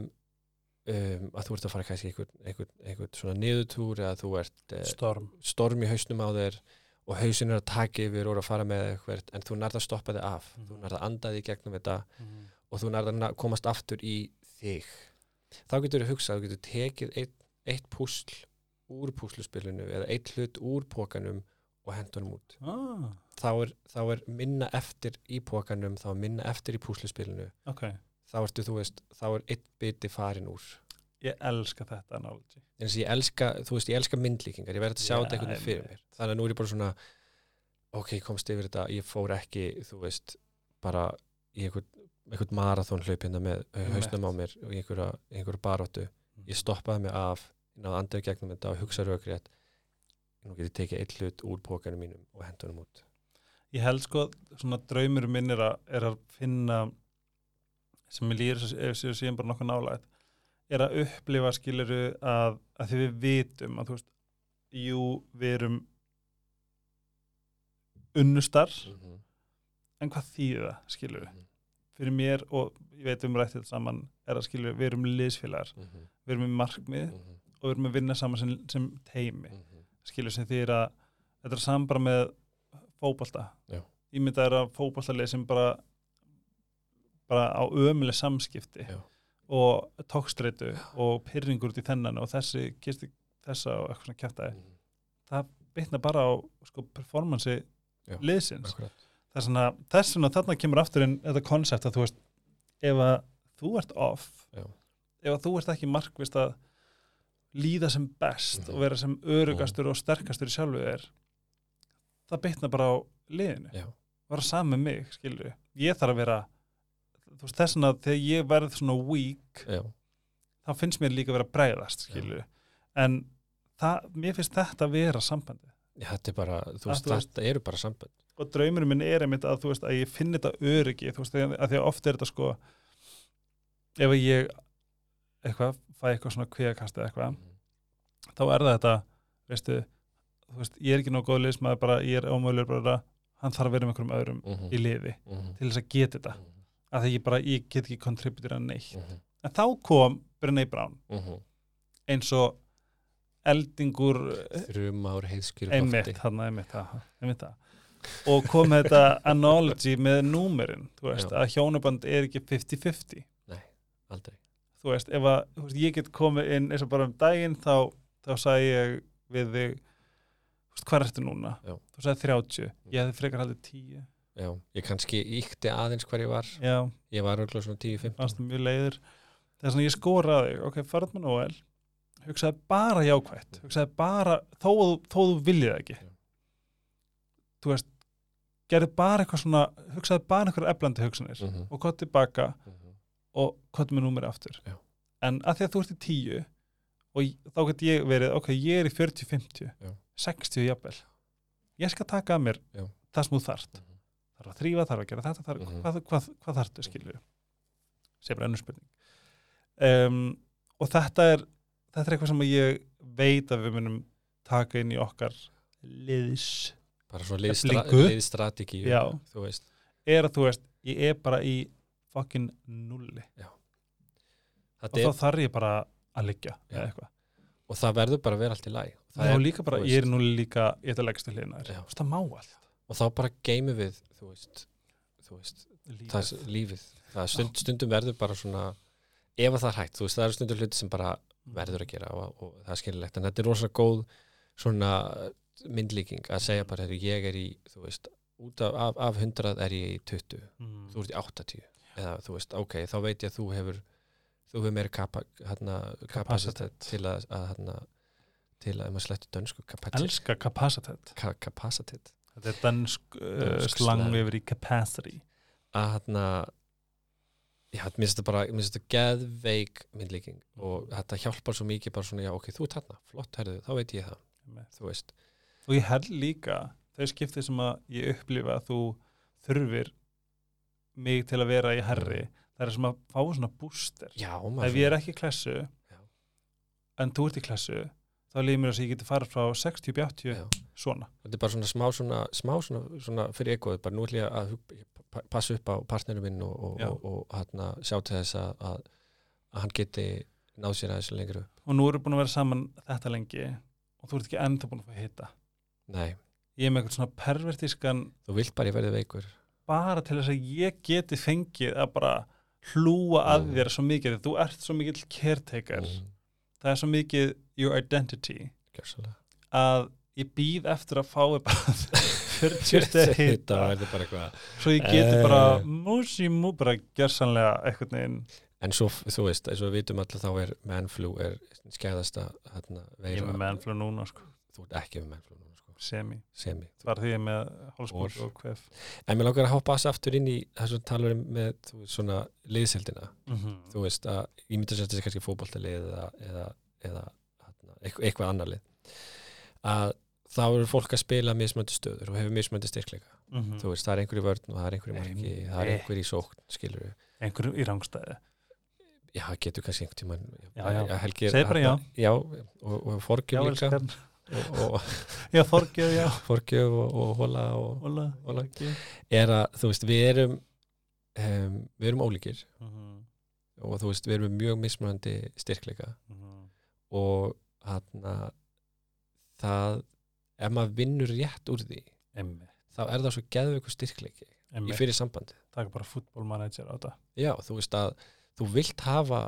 um, að þú ert að fara kannski einhvern svona niðurtúr eða þú ert eh, Storm. storm í hausnum á þér og hausin er að taka yfir og að fara með eitthvað en þú nærð að stoppa þig af Mhm. þú nærð að anda þig í gegnum þetta Mhm. og þú nærð að komast aftur í þig þá getur þú hugsað, þú getur tekið eitt, eitt púsl úr púsluspilinu eða eitt hlut úr pókanum og hendunum út. Ah, þá er, þá er minna eftir í pókanum þá er minna eftir í púsluspilinu. Ok. þá ertu, þú veist, þá er eitt biti farin úr. Ég elska þetta analogy. ég elska, þú veist, ég elska myndlíkingar ég verði að sjá Já, þetta einhvern veginn fyrir mér. Þannig að nú er ég bara svona ok, komst yfir þetta, ég fór ekki þú veist, bara í einhvern, einhvern marathón hlaup hérna með Einmitt. hausnum á mér og einhverja, einhverja baróttu ég stoppaði mig af, ég náði andið gegnum þetta og hugsa raugrétt nú get ég tekið eitt hlut úr pókanum mínum og hendunum út Ég held sko, svona draumur minn er að, er að finna sem ég lýr ef séu síðan bara nokkuð nálægt er að upplifa skiluru að, að því við vitum að þú veist jú, við erum unnustar -hmm. en hvað þýðir það, skiluru Mhm. fyrir mér og ég veit um rættið saman er að skiluru, við erum liðsfélagar Mhm. við erum með markmið og við erum að vinna saman sem, sem teimi skilur sem því að þetta er saman bara með fótbolta Já. ég myndi að það er að fótboltalið sem bara bara á ömuleg samskipti Já. og tókstreitu og pyrringur út í þennan og þessi kisti þessa og eitthvað svona kjæftæði það bitna bara á sko, performansi er svona, þess vegna þarna kemur aftur inn þetta konsept að þú veist ef að þú ert off Já. ef að þú ert ekki markvist að líða sem best Mhm. og vera sem örugastur og sterkastur í sjálfu þér það bitna bara á liðinu Já. vera saman með mig, skilur ég þarf að vera þess vegna þegar ég verð svona weak Já. þá finnst mér líka að vera að bregðast skilur en það, mér finnst þetta að vera sambandi Já, þetta er bara, þú veist, þetta eru bara sambönd og draumurinn minn er einmitt að þú veist að ég finn þetta öryggi þú veist að, að því að oft er þetta sko ef að ég eitthvað, fæ eitthvað svona kvíakast eða eitthvað, þá er það þetta veistu, þú veist, ég er ekki nóg góð liðsmaður bara, ég er ómögulegur bara hann þarf að vera með einhverjum öðrum Mhm. í liði Mhm. til þess að geta þetta Mhm. að því ég bara, ég get ekki kontributir að neitt Mhm. en þá kom Brené Brown Mhm. eins og eldingur þrjumár heiðskjur einmitt, hann einmitt það, einmitt það og kom þetta analogy með númerin, þú veist, Já. að hjónaband er ekki 50-50 aldrei þú veist, ef að þú veist, ég get komið inn eins og bara um daginn þá, þá sagði ég við þig hvað ertu núna? Já. þú sagði 30, ég hefði frekar haldið 10 Já, ég kannski íkti aðeins hver ég var já, ég var örgulega svona 10-15 fannst það mjög leiður þess að ég skoraði þig, ok, farð með Noel hugsaði bara jákvætt hugsaði bara, þó, þó þú viljið ekki Já. þú veist gerði bara eitthvað svona, hugsaði bara eitthvað eflandi hugsanir Mhm. og hvað tilbaka Mhm. Og hvað með númeri aftur Já. en að því að þú ert í 10 og þá get ég verið, ok, ég er í 40-50 Já. 60 jafnvel ég skal taka að mér Já. það sem þú þarft Mhm. þarf að þrýfa, þarf að gera þetta þarf, Mhm. hvað, hvað, hvað þarftu skilur sem er önnur spurning um, og þetta er þetta er eitthvað sem ég veit að við munum taka inn í okkar liðs bara svona liðstrategi er að þú veist, ég er bara í fucking nulli. Og Þetta þá er, þarf ég bara að liggja Já. og það verður bara að vera allt í læg er ég er nú líka ég ætla að leggst til Já. Allt. Og þá bara geimi við þú veist, þú veist Lífið. það er lífið. Það er stund, stundum verður bara svona ef að það er hægt, þú veist, það eru stundum hluti sem bara verður að gera og, og það er skililegt en þetta er rosalega góð svona myndlíking að segja bara ég er í, þú veist, út af, af, af 100 er ég í 20, mm. þú ert í 80 eða þú veist, ok, þá veit ég að þú hefur þú hefur meira kapa, hérna, Kapacitet. til að, að hérna, til að, ef maður slettu dönsku kapasitet, elska capacity ka, kapasitet þetta er dansk, uh, Dönsk slang yfir í capacity. Að hérna já, mér finnst þetta bara, mér finnst þetta geðveik myndlíking og þetta hjálpar svo mikið bara svona, já ok, þú ert þarna, flott herðu, þá veit ég það, þú veist. Og ég held líka þau skipti sem að ég upplifa að þú þurfir mig til að vera í herri það er sem að fá svona booster. Já, ef ég er ekki í klessu Já. en þú ert í klessu þá líður mér að ég geti farið frá 60-80 Já. svona. Þetta er bara svona smá svona, smá svona, svona fyrir ekoð, bara nú ætlum ég að passa upp á partnerum minn og, og, og, og hérna, sjá til þess að, að, að hann geti náð sér aðeins lengur og nú erum búin að vera saman þetta lengi og þú ert ekki ennþá búin að fá hitta Nei, ég er með eitthvað svona pervertískan þú vilt bara ég verði veikur bara til þess að ég geti fengið að bara hlúa að Mm. þér svo mikið þú ert svo mikill caretaker mm, það er svo mikið your identity gjörsamlega. að ég býð eftir að fái bara 40 steg Þetta hita verður bara eitthvað svo ég geti Eh. bara músi mú bara gersanlega einhvern veginn En svo, þú veist, eins og við vitum alltaf þá er mennflú er skæðasta hérna, ég er veira. með mennflug núna sko, Þú ert ekki með mennflú núna. Semi Semi. bara því með hálsbúr og kvef En mér langar að hoppa þess aftur inn í þessum talur með veist, svona liðseldina. mm Þú veist að ég myndi að setja þessi kannski fótboltalið eða, eða, eða hérna, eitthvað, annar lið. Að þá eru fólk að spila mismöndi stöður og hefur mismöndi styrkleika. -hmm. Þú veist, það er einhver í vörn og það er einhver í marki, það er Einmitt. einhver í sókn, skilur við. einhverju í rángstæði Já, getur kannski einhvern. Já, já. Er Segðu bara þarna- Já, og, og já, forgjum líka. já, Þorgeir, já forgjöf og, og hóla og, Óla. Óla. er að þú veist við erum um, við erum ólíkir Mhm, og þú veist við erum mjög mismunandi styrkleika mhm. og hann það ef maður vinnur rétt úr því Einmitt, þá er það svo geðveikur styrkleiki í einmitt. fyrir sambandi taka bara fútbolmanager á þetta já þú veist að þú vilt hafa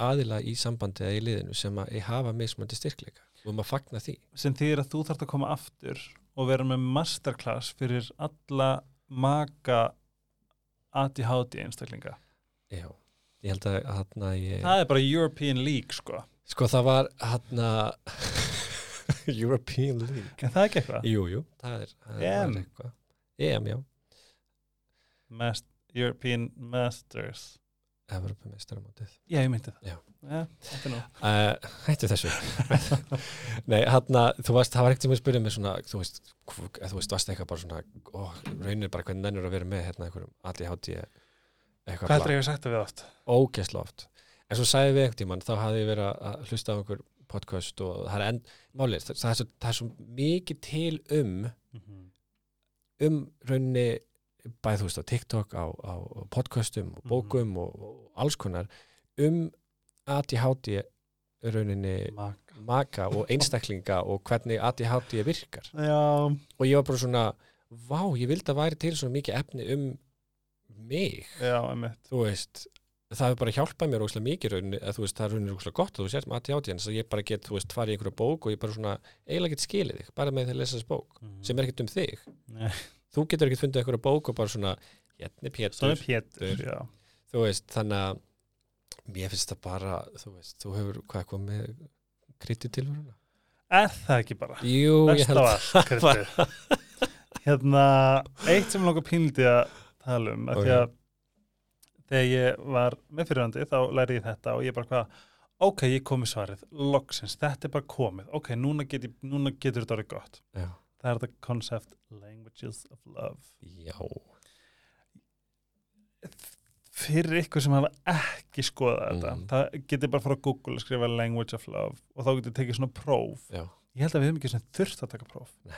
aðila í sambandi eða í liðinu sem að hafa mismunandi styrkleika og maður fagna því. Sem þýðir að þú þarft að koma aftur og vera með masterclass fyrir alla maka ADHD einstaklinga. Já ég held að hann að ég það er bara European League sko. Sko það var hann European League. En það er ekki eitthvað? Jú, jú, það er, það er eitthvað. EM, já, Mast European Masters Evropameistaramótið já, ég myndi það. Já. er uh, Hættu þessu. Nei, hann þú varst, það var ekkert sem að spyrja mig svona, þú veist, þú veist, varst eitthvað bara svona, ó, raunir bara hvernig nennur að vera með hérna einhverjum allir hátíð eitthvað hvað heldur ég að það við oft? Ógeðsla oft. En svo sagði við einhvern tímann þá hafði ég verið að- að hlusta á einhver podcast og það er enn málið, það, það, er það er svo mikið til um um rauninni bæði þú veist á TikTok, á, á podcastum og bókum og, og alls konar um ADHD rauninni Maka. maka og einstaklinga og hvernig ADHD virkar. Já, og ég var bara svona, vá, ég vildi að væri til svona mikið efni um mig, já, þú veist það hefur bara hjálpað mér óslega mikið rauninni, að þú veist, það er rauninni óslega gott að þú sért með ADHD en þess að ég bara get, þú veist, farið í einhverja bók og ég bara svona, eiginlega get skilið þig bara með því að lesa þess bók, Mhm. sem er ekkert um þig. Nei, þú getur ekkert fundið einhverja bók og bara svona hérna er Pétur, þú veist, þannig að mér finnst það bara, þú veist, þú hefur hvað eitthvað með krytti tilvöruna Er það ekki bara? Jú, ég Best held af allt, kryddið. Hérna, eitt sem langar pínlítið að tala um, að því að þegar ég var með fyrirhandi þá læri ég þetta og ég bara hvað, ok, ég kom með svarið, loksins, þetta er bara komið, ok, núna, get ég, núna getur þetta orðið gott. Já, Það er þetta concept Languages of Love. já, Fyrir ykkur sem hafa ekki skoðað þetta, Mhm. það getur bara að fara á Google og skrifa Language of Love og þá getur tekið svona próf. já Ég held að við hefum ekki þurft að taka próf. Nei.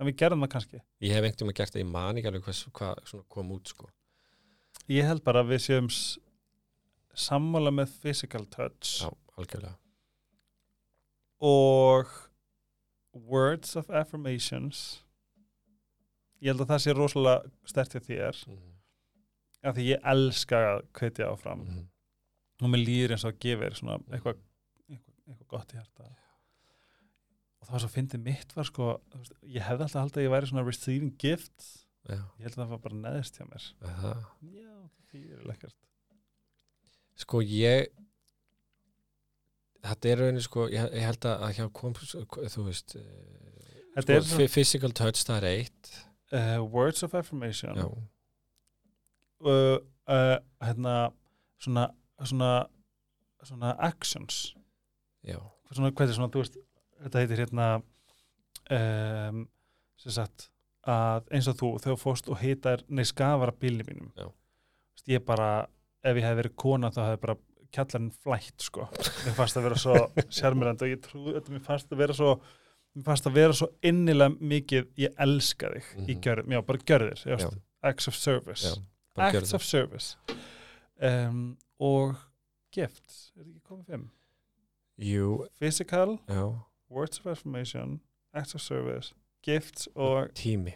En við gerðum það kannski. Ég hef einhvern veginn gert það, ég man ekki alveg hvað, hvað kom út sko Ég held bara að við séum sammála með physical touch Já, algjörlega og words of affirmations. Ég held að það sé rosalega stert hjá þér. Mm af því ég elska að hvetja áfram. -hmm. og mér líður eins og að gefa þér svona eitthvað eitthvað, eitthvað gott í hjarta. Og það var svo að fyndið mitt var sko veist, ég hefði alltaf haldið að ég væri svona receiving gifts. Já, ég held að það var bara neðist hjá mér. Það já, það þýðir lekkert Sko ég Þetta er rauninni sko ég, ég held að hjá kom þú veist eh, er sko, svona, physical touch það er eitt. Uh, words of affirmation. Uh, uh, hérna svona svona, svona actions. Svona, hvað er svona, þú veist þetta heitir hérna um, sem sagt að eins og þú, þú fórst og hitar nei, skafara bílni mínum. Ég bara, ef ég hef verið kona þá hefði bara kjallarinn flætt sko. Mér fannst að vera svo sjarmirandi og ég trúi þetta, mér fannst að vera svo mér fannst að vera svo innilega mikið ég elska þig í Mhm. gjörð, já, bara gjörðir já, acts of service. Já acts of service. Um, og gifts, er ekki komið fimm? Jú, Physical, já, words of affirmation acts of service, gifts og tími.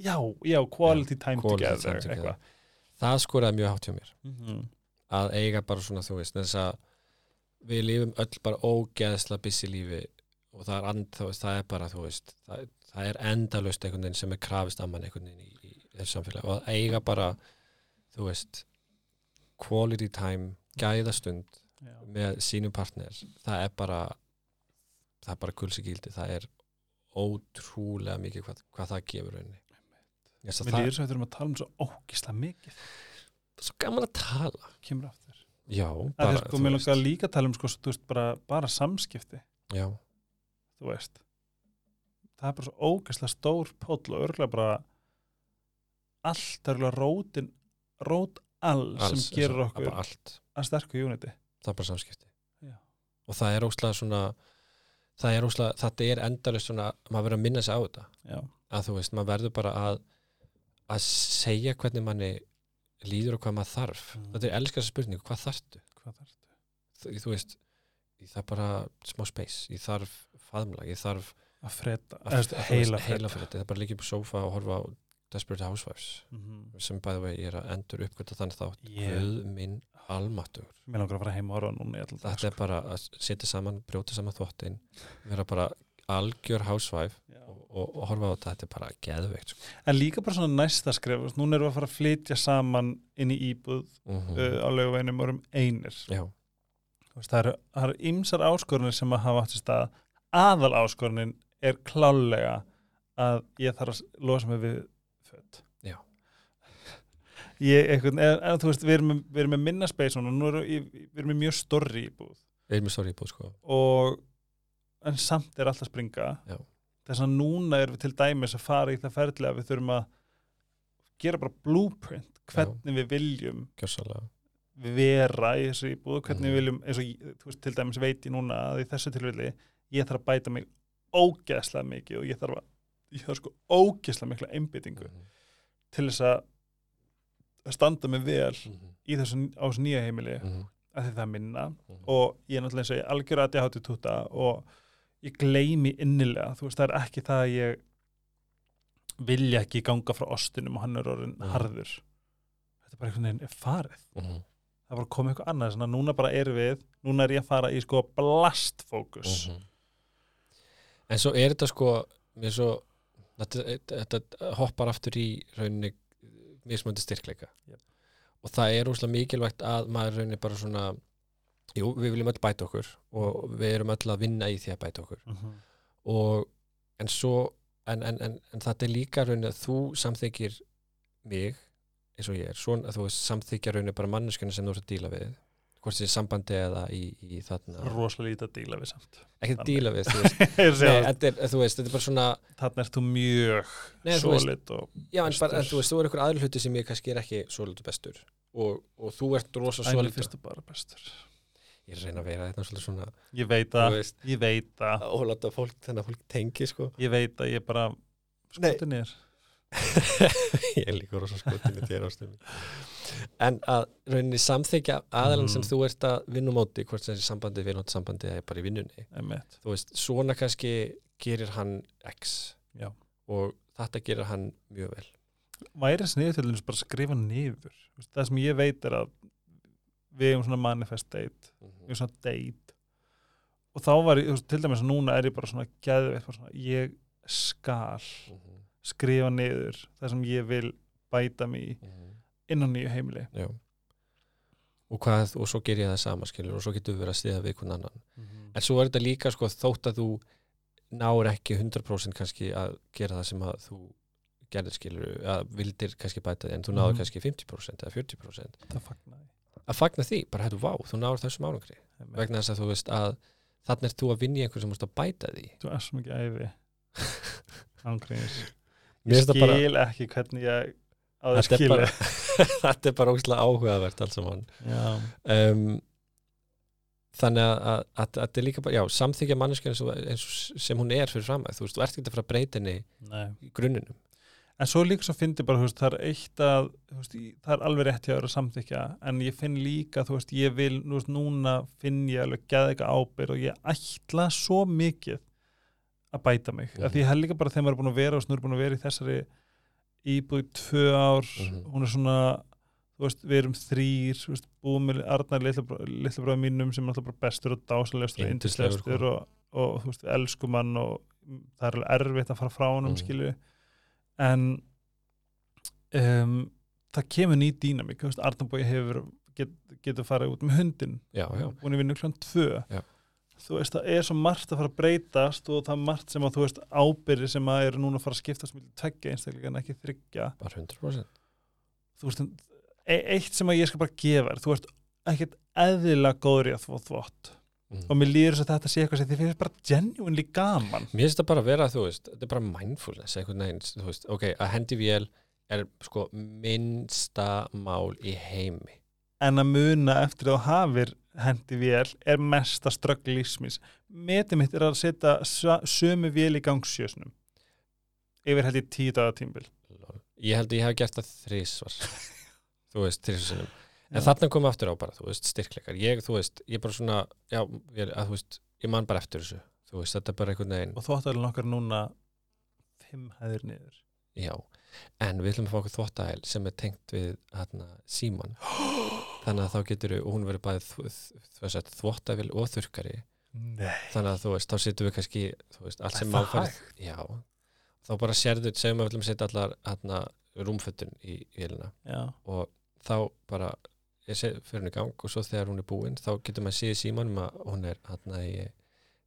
Já, já, quality time quality together, time together. eitthvað. Það skoraði mjög hátt hjá mér. Mm -hmm. Að eiga bara svona þú veist þess að við lifum öll bara ógeðsla busy lífi og það er, and, veist, það er bara þú veist það, það er endalaust einhvern veginn sem er krafist að mann einhvern veginn í, í þessu samfélagi. Og að eiga bara þú veist quality time, gæðastund já. með sínum partner það er bara það er bara gulsi gildi, það er ótrúlega mikið hvað, hvað það gefur rauninni. Mér líður svo að við erum að tala um svo ógísla mikið það er svo gaman að tala. Kemur aftur. Já, bara, bara, sko, Mér langar líka að tala um sko, veist, bara, bara samskipti. Já, þú veist. Það er bara svo ógæslega stór póll og örgulega bara allt örgulega rótin rót alls, alls, sem gerur okkur að sterku unity það er bara samskipti. Já. og það er óslega svona það er óslega, þetta er endalist svona maður verður að minna sig á þetta. Já, að þú veist, maður verður bara að að segja hvernig manni líður og hvað maður þarf. Mm. þetta er elskast spurningu, hvað þarftu? Hvað þarf þú, þú veist, ég þarf bara smá space, ég þarf faðmlag ég þarf að freda, að, heila freda. það er bara líka upp á sofa og horfa á Desperate Housewives Mhm. sem bæði vegi ég er að endur uppgöta þannig þátt. Ég- Guð minn almatur mér langar að fara heim horfa núna þetta er bara að setja saman, brjóta saman þvottin vera bara algjör housewife Já. og, og, og horfa á þetta þetta er bara geðveikt sko. en líka bara svona næsta skref núna erum við að fara að flytja saman inn í íbúð mm uh, á löguveinum og erum einir veist, það eru, ymsar áskorunir sem að hafa átt í stað aðal áskorunin er klálega að ég þarf að losa mig við Já. ég, einhvern, en, en þú veist, við erum, við erum með minna space núna, nú erum við, við erum með mjög storri íbúð við erum með stóri íbúð sko. og en samt er alltaf springa Já. þess að núna erum við til dæmis að fara í það ferðlega að við þurfum að gera bara blueprint hvernig við viljum gjörsalega vera í þessu íbúð hvernig Mhm. við viljum, eins og ég- þú veist, til dæmis veit ég núna að í þessu tilfelli ég þarf að bæta mig ógeðslega mikið og ég þarf að ég þarf sko ógeðslega mikla einbyttingu Mhm. til þess að standa mig vel Mhm. í þessu, á þessu nýja heimili Mhm. að er minna Mhm. og ég er náttúrulega eins og ég algjör að ég hátti túta og ég gleymi innilega, þú veist, það er ekki það að ég vilja ekki ganga frá ostinum og hann er orðin Mhm. harður þetta er bara einhvern veginn er farið Mhm. það er bara komið eitthvað annað, svona núna bara er við núna er ég að fara í sko blastfókus Mhm. En svo er þetta sko mér svo þetta, þetta hoppar aftur í rauninni mismöndi styrkleika Jep. og það er úslega mikilvægt að maður rauninni bara svona jú, við viljum öll bæta okkur og við erum öll að vinna í því að bæta okkur. Mm -hmm. og en svo en, en, en, en þetta er líka rauninni að þú samþykir mig eins og ég er, svona að þú samþykja rauninni bara manneskjana sem þú ert að díla við hvort sem sambandi eða í, í þarna. Rosalega lítið að díla við samt. Ekki Þannig. díla við, þú veist. Að Nei, þetta er, þú veist, þetta er bara svona þarna ert þú mjög solid og Já, en, bara, þú veist, þú er einhver aðri hluti sem ég kannski er ekki svolítið bestur. Og, og þú ert rosa æni svolítið fyrstu bara bestur Ég er reyna að vera þetta svolítið svona ég veit að, veist, ég veit að og láta fólk, þannig að fólk tengi sko. Ég veit að ég bara skotin er Ég er líka rosa skotin í þér ástum En að rauninni samþykja aðalann sem Mhm. þú ert að vinna móti hvort sem þessi sambandi, vinnátt sambandi eða bara í vinnunni. Einmitt. þú veist, svona kannski gerir hann X Já. og þetta gerir hann mjög vel. Væri sniðið til þess bara að skrifa niður? Þú veist, það sem ég veit er að við hefum svona manifest date við Mhm. hefum svona date og þá var ég, til dæmis núna er ég bara svona geðveitt, bara svona, ég skal Mhm. skrifa niður það sem ég vil bæta mig í Mhm. inn á nýju heimili Já og, hvað, og svo ger ég það sama skilur og svo getur við verið að stiða við hvern annan en svo er þetta líka sko þótt að þú náir ekki 100% kannski að gera það sem að þú gerðir skilur að vildir kannski bæta því en þú náður Mhm. kannski 50% eða 40% það fagnaði að fagna því, bara hættu vá, þú náður þessum árangri. Vegna þess að þú veist að þannig er þú að vinna í einhver sem múst að bæta því þú er svo mikið æfi ángríðis ég það bara- skil ekki hvernig ég á það bara, þetta er bara óslega áhugavert alls saman. Um, þannig að, að, að, að þetta er líka bara, já, samþykja manneskjörn eins, eins og sem hún er fyrir fram að þú veist, þú ert ekki að fara að breyta henni í grunninum En svo líka svo fyndi bara, þú veist, það er eitt að, þú veist, það er alveg rétt hjá þér að samþykja, en ég finn líka, þú veist, ég vil, þú veist, núna finn ég alveg geða eitthvað ábyrð og ég ætla svo mikið að bæta mig. Mm Mhm. Því ég held líka bara þegar maður er búin að vera og snur búin að vera í þessari íbúið tvö ár, Mhm. hún er svona, þú veist, við erum þrýr, þú veist, búin með Arnar litla bráð mínum sem er alltaf bara bestur og dásanlegastur og Yndislegur, yndislegastur og, og, þú veist, við elskum hann og það er alveg erfitt að fara frá honum, Mhm. skilju en um, það kemur ný dýnamík þú Arnabói hefur get, getur farið út með hundin já, já, búin að vinna kljóðan tvö. Já. þú veist, það er svo margt að fara að breytast og það er margt sem að, þú veist, ábyrði sem að eru núna að fara að skiptast með tveggja einstaklega en ekki þryggja bara 100% þú veist, e eitt sem að ég skal bara gefa þér, þú veist ekkert eðlilega góður í að þvó þvott mm. og mér líður þess að þetta sé eitthvað sem þið finnst bara genuinely gaman. Mér finnst það bara að vera, þú veist, þetta er bara mindfulness einhvern veginn, þú veist, ok, að hendi vél er sko minnsta mál í heimi. En að muna eftir að þú hafir hendi vél er mesta ströggl lífsmins metið mitt er að setja sömu vél í gangsjösnum yfir held ég tíu daga tímbil. Ég held að ég hef gert það þrísvar þú veist, þrísvarsinnum en þarna komum aftur á bara, þú veist, styrkleikar. Ég, þú veist, ég bara svona já, ég, að, þú veist, ég man bara eftir þessu. Þú veist, þetta er bara einhvern veginn. Og þóttalinn okkar núna fimm hæðir niður. Já, en við ætlum að fá okkur þvóttæl sem er tengt við hérna, síman þannig að þá getur og hún verður bæði þvóttæfil og þurkari Nei, þannig að þú veist, þá setjum við kannski þú veist, allt sem máfærð já, þá bara sérðu, segjum við ætlum að setja allar hérna, rúmfötun í vélina. Og þá bara fyrir í gang og svo þegar hún er búin þá getur maður síðið símanum að hún er í,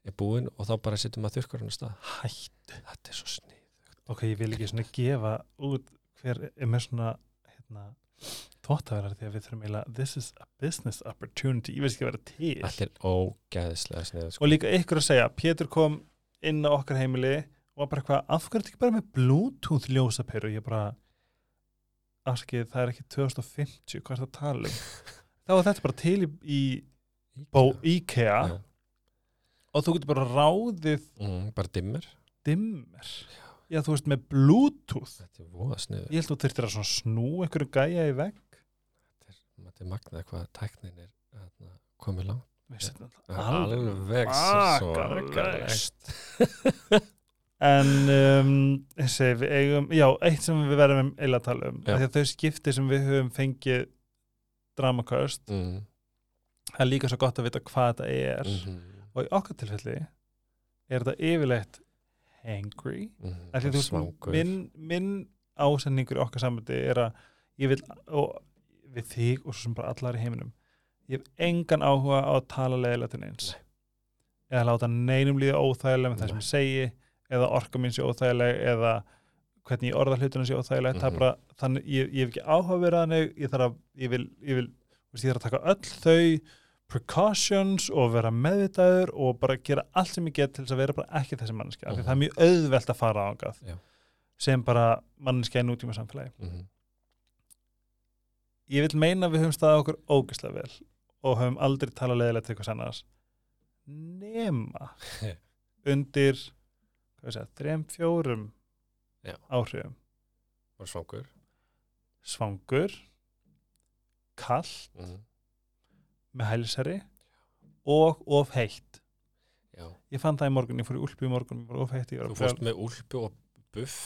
er búin og þá bara setjum maður þurkar hann að stað hætt. Þetta er svo snið ok, ég vil ekki svona gefa út hver er með svona hérna, þóttaverar því að við þurfum eiginlega this is a business opportunity, ég veist ekki að vera til. Allir ógæðislega snið sko. og líka ykkur að segja, Pétur kom inn á okkar heimili og bara eitthvað, af hverju er þetta ekki bara með bluetooth ljósaperu? Ég bara afskið, það er ekki 2050 hvað er það að tala um? Þá er þetta bara til í, í bó, IKEA Já. og þú getur bara ráðið mm, bara dimmir. dimmer. Já, þú veist, með bluetooth. Er ég held þú þurftir að svona snú einhverju gæja í vegg. Þetta er magnað hvað tæknin er hérna, komið langt. Alveg Svakalegt. En um, við eigum, já, eitt sem við verðum eiginlega að tala um, því að þau skipti sem við höfum fengið dramaköst, mm, það er líka svo gott að vita hvað þetta er. Mm, og í okkar tilfelli er þetta yfirleitt hangry. Mm, af því að þú veist, minn, minn ásendingur í okkar sambandi er að ég vil, og við þig og svo sem bara allar í heiminum ég hef engan áhuga á að tala leiðilega til neins. Nei. eða láta neinum líða óþægilega með það sem ég segi eða orka mín sé óþægileg eða hvernig ég orða hlutunum sé óþægileg það er Mhm. bara, þannig, ég, ég hef ekki áhuga að vera þannig ég þarf að, ég vil, ég vil veist, ég þarf að taka öll þau precautions og vera meðvitaður og bara gera allt sem ég get til þess að vera bara ekki þessi mannskja, mm Mhm. það er mjög auðvelt að fara ángað Já. sem bara mannskja í nútíma samfélagi mm, ég vil meina að við höfum staðið okkur ógeðslega vel og höfum aldrei talað leiðilegt til eitthvað annars nema undir þrem, fjórum Já. áhrifum. Og svangur. Svangur kall mm, með hælsari og of heitt. Já, ég fann það í morgun, ég fór í úlpu í morgun ég var of heitt, ég var þú að fórst með úlpu og buff?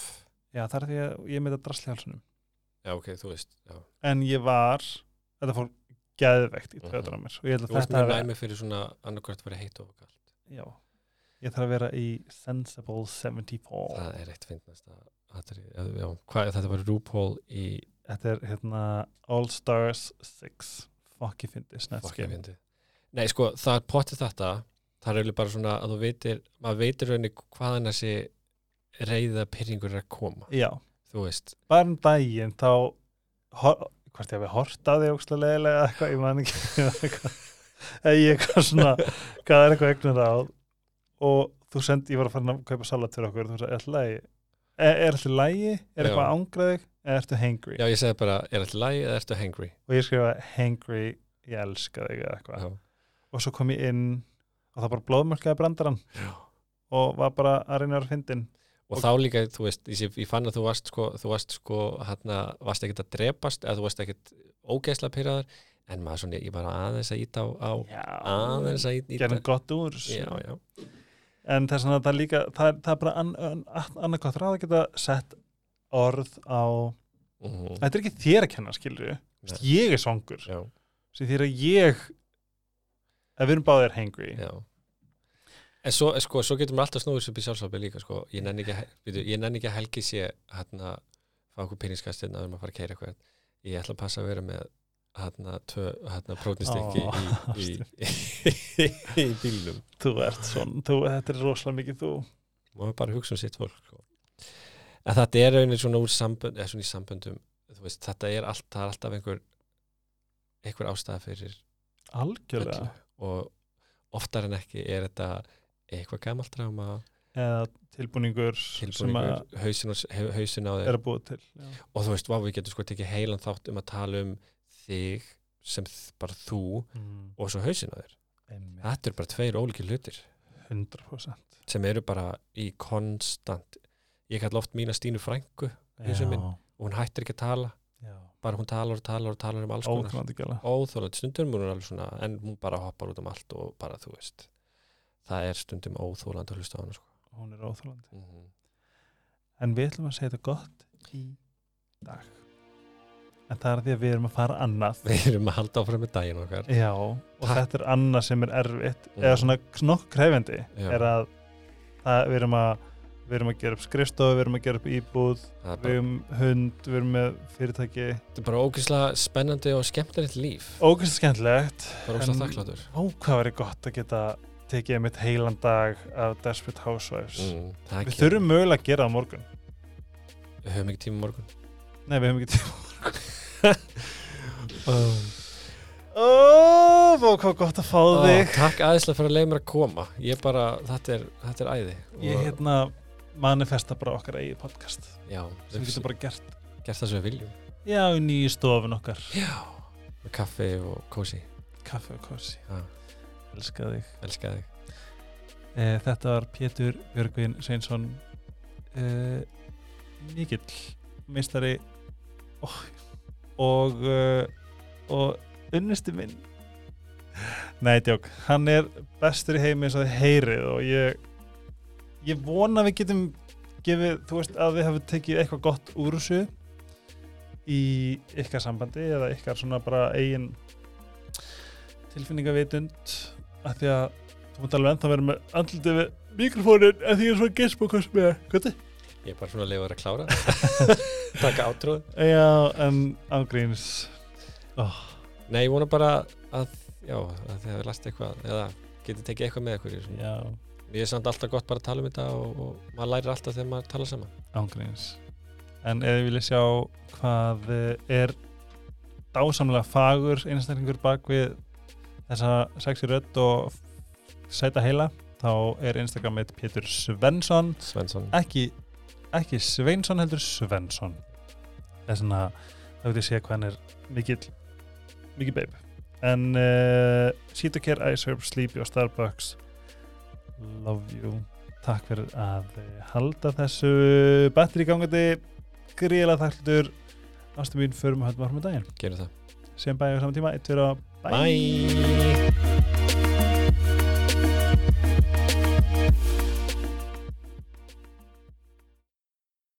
Já það er því að ég með það drasli halsunum já, ok, þú veist já. en ég var, þetta fór geðveikt í Mhm. töðunar mér þú að með hafi- næmi fyrir svona annarkvært að vera heitt og kallt já, ég þarf að vera í Sensible 74 það er eitt finnast þetta var RuPaul í Þetta er hérna All Stars 6 Fokki fyndi Game. fyndið. Nei, sko, það er potið þetta það er bara svona að þú veitir maður veitir rauninni hvaðan þessi reyða pyrringur er að koma. Já, þú veist, bara um daginn þá hvort ég hafi hort á því ógstlega leðilega eitthvað, ég man ekki. Eða eitthvað svona hvað er eitthvað eignur á og þú sendi, ég var að fara að kaupa salat fyrir okkur, þú sagði, er alltaf lægi er, alltaf lægi, er eitthvað ángraðið eða ertu hangry? Já, ég segi bara er alltaf lægi eða ertu hangry? Og ég skrifa hangry, ég elska þig eða eitthvað. Og svo kom ég inn og það bara blóðmörkaði brandarann já. og var bara að reyna að vera fyndin og, Og- þá líka, þú veist, ég, ég fann að þú varst sko, þú varst sko, hérna varst ekkert að drepast, eða þú varst ekkert ógeðslega pyrraður, en maður svona ég bara aðeins að íta á, á aðeins að íta gerðum gott úr já, já, en þess að það líka það það er bara an, an, annað gott ráð að geta sett orð á mm þetta er ekki þér að kenna Nei. ég er sem þér að ég að við erum báðir hangry já En svo, sko, svo getur maður alltaf snúið upp í sjálfsálfi líka, sko. Ég nenni ekki, að- bíddu, ég nenni ekki að helgi sé hérna, fá okkur pinningskastinn að við erum að fara að keira eitthvað. Ég ætla að passa að vera með hérna, prótinstekki Ó, í, í, í, bílnum. þú ert svona, þú, þetta er rosalega mikið þú við bara hugsa um sitt fólk, sko. En þetta er raunin svona úr sambönd, svona í samböndum, veist, þetta er, allt, það er alltaf einhver, einhver ástæða fyrir algjörlega öllu. Og oftar en ekki er þetta eitthvað gamalt ráma, eða tilbúningur, tilbúningur, hausin, á- hau- hausin á þér er að búa til já. og þú veist, vá, við getum sko tekið heilan þátt um að tala um þig sem bara þú Mm, og svo hausin á þér. Einmitt, þetta eru bara tveir ólíkir hlutir. 100% sem eru bara í konstant ég kalla oft mína Stínu frængu minn. og hún hættir ekki að tala. Já, bara hún talar og talar og talar um alls konar. Óþólandi, stundum hún svona en hún bara hoppar út um allt og bara þú veist það er stundum óþólandi að hlusta á hana sko. hún er óþólandi mm -hmm. En við ætlum að segja þetta gott í dag. En það er því að við erum að fara annað. við erum að halda áfram með daginn okkar Já, og Takk. þetta er annað sem er erfitt, Mm. eða svona nokk krefendi, Já. er að það, við, erum að, við erum að gera upp skrifstofu, við erum að gera upp íbúð, er við bara, erum hund, við erum með fyrirtæki. þetta er bara ógeðslega spennandi og skemmtilegt líf Ógæst skemmtilegt. bara ógeðslega þakkláttur Ó, hvað verið gott að geta tekið mitt heilan dag af Desperate Housewives. mm, Við þurfum mögulega að gera það morgun. Við höfum ekki tíma morgun Nei, við höfum ekki tíma. Ó, vá, hvað gott að fá þig. Takk aðeinslega fyrir að leiða mér að koma Ég bara, þetta er, þetta er æði Ég hérna manifesta bara okkar eigið podcast Já, sem við getum bara gert. gert það sem við viljum Já, í nýju stofun okkar. Já Með kaffi og kósi Kaffe og kossi. Já. Elska þig. Elska þig E, þetta var Pétur Björgvin Sveinsson e, mikill meistari og og, uh, og unnusti minn. Nei, djók, hann er bestur í heimi eins og heyrið og ég ég vona við getum gefið, þú veist, að við hefum tekið eitthvað gott úr þessu í ykkar sambandi eða ykkar svona bara eigin tilfinningavitund af því að þú mútt alveg ennþá vera með andlitið við mikrofónin en því ég er svona gesp og hvað sem er Hvernig? Ég er bara svona að leifa þér að klára. Takka átróð Já, en ángríns oh, Nei, ég vona bara að já, að þið hefur last eitthvað eða getið tekið eitthvað með. Já, Ég er samt alltaf gott bara að tala um þetta og, og maður lærir alltaf þegar maður tala saman. Ángríns. En ef þið viljið sjá hvað er dásamlega fagur einstaklingur bak við þessa sexy rödd og sæta heila þá er Instagramið Pétur Svensson. Svensson. Ekki, ekki Sveinsson heldur Svensson. Það er svona það veit ég sé hvað hann er mikill mikill beib en uh, Sítokер, iServe, Sleepy og Starbucks. Love you. Takk fyrir að eh, halda þessu batteri gangandi. Gríðlega þakklur ástum mín förum höldum áfram með daginn. Sem bæði á saman tíma, eitt fyrir að Bye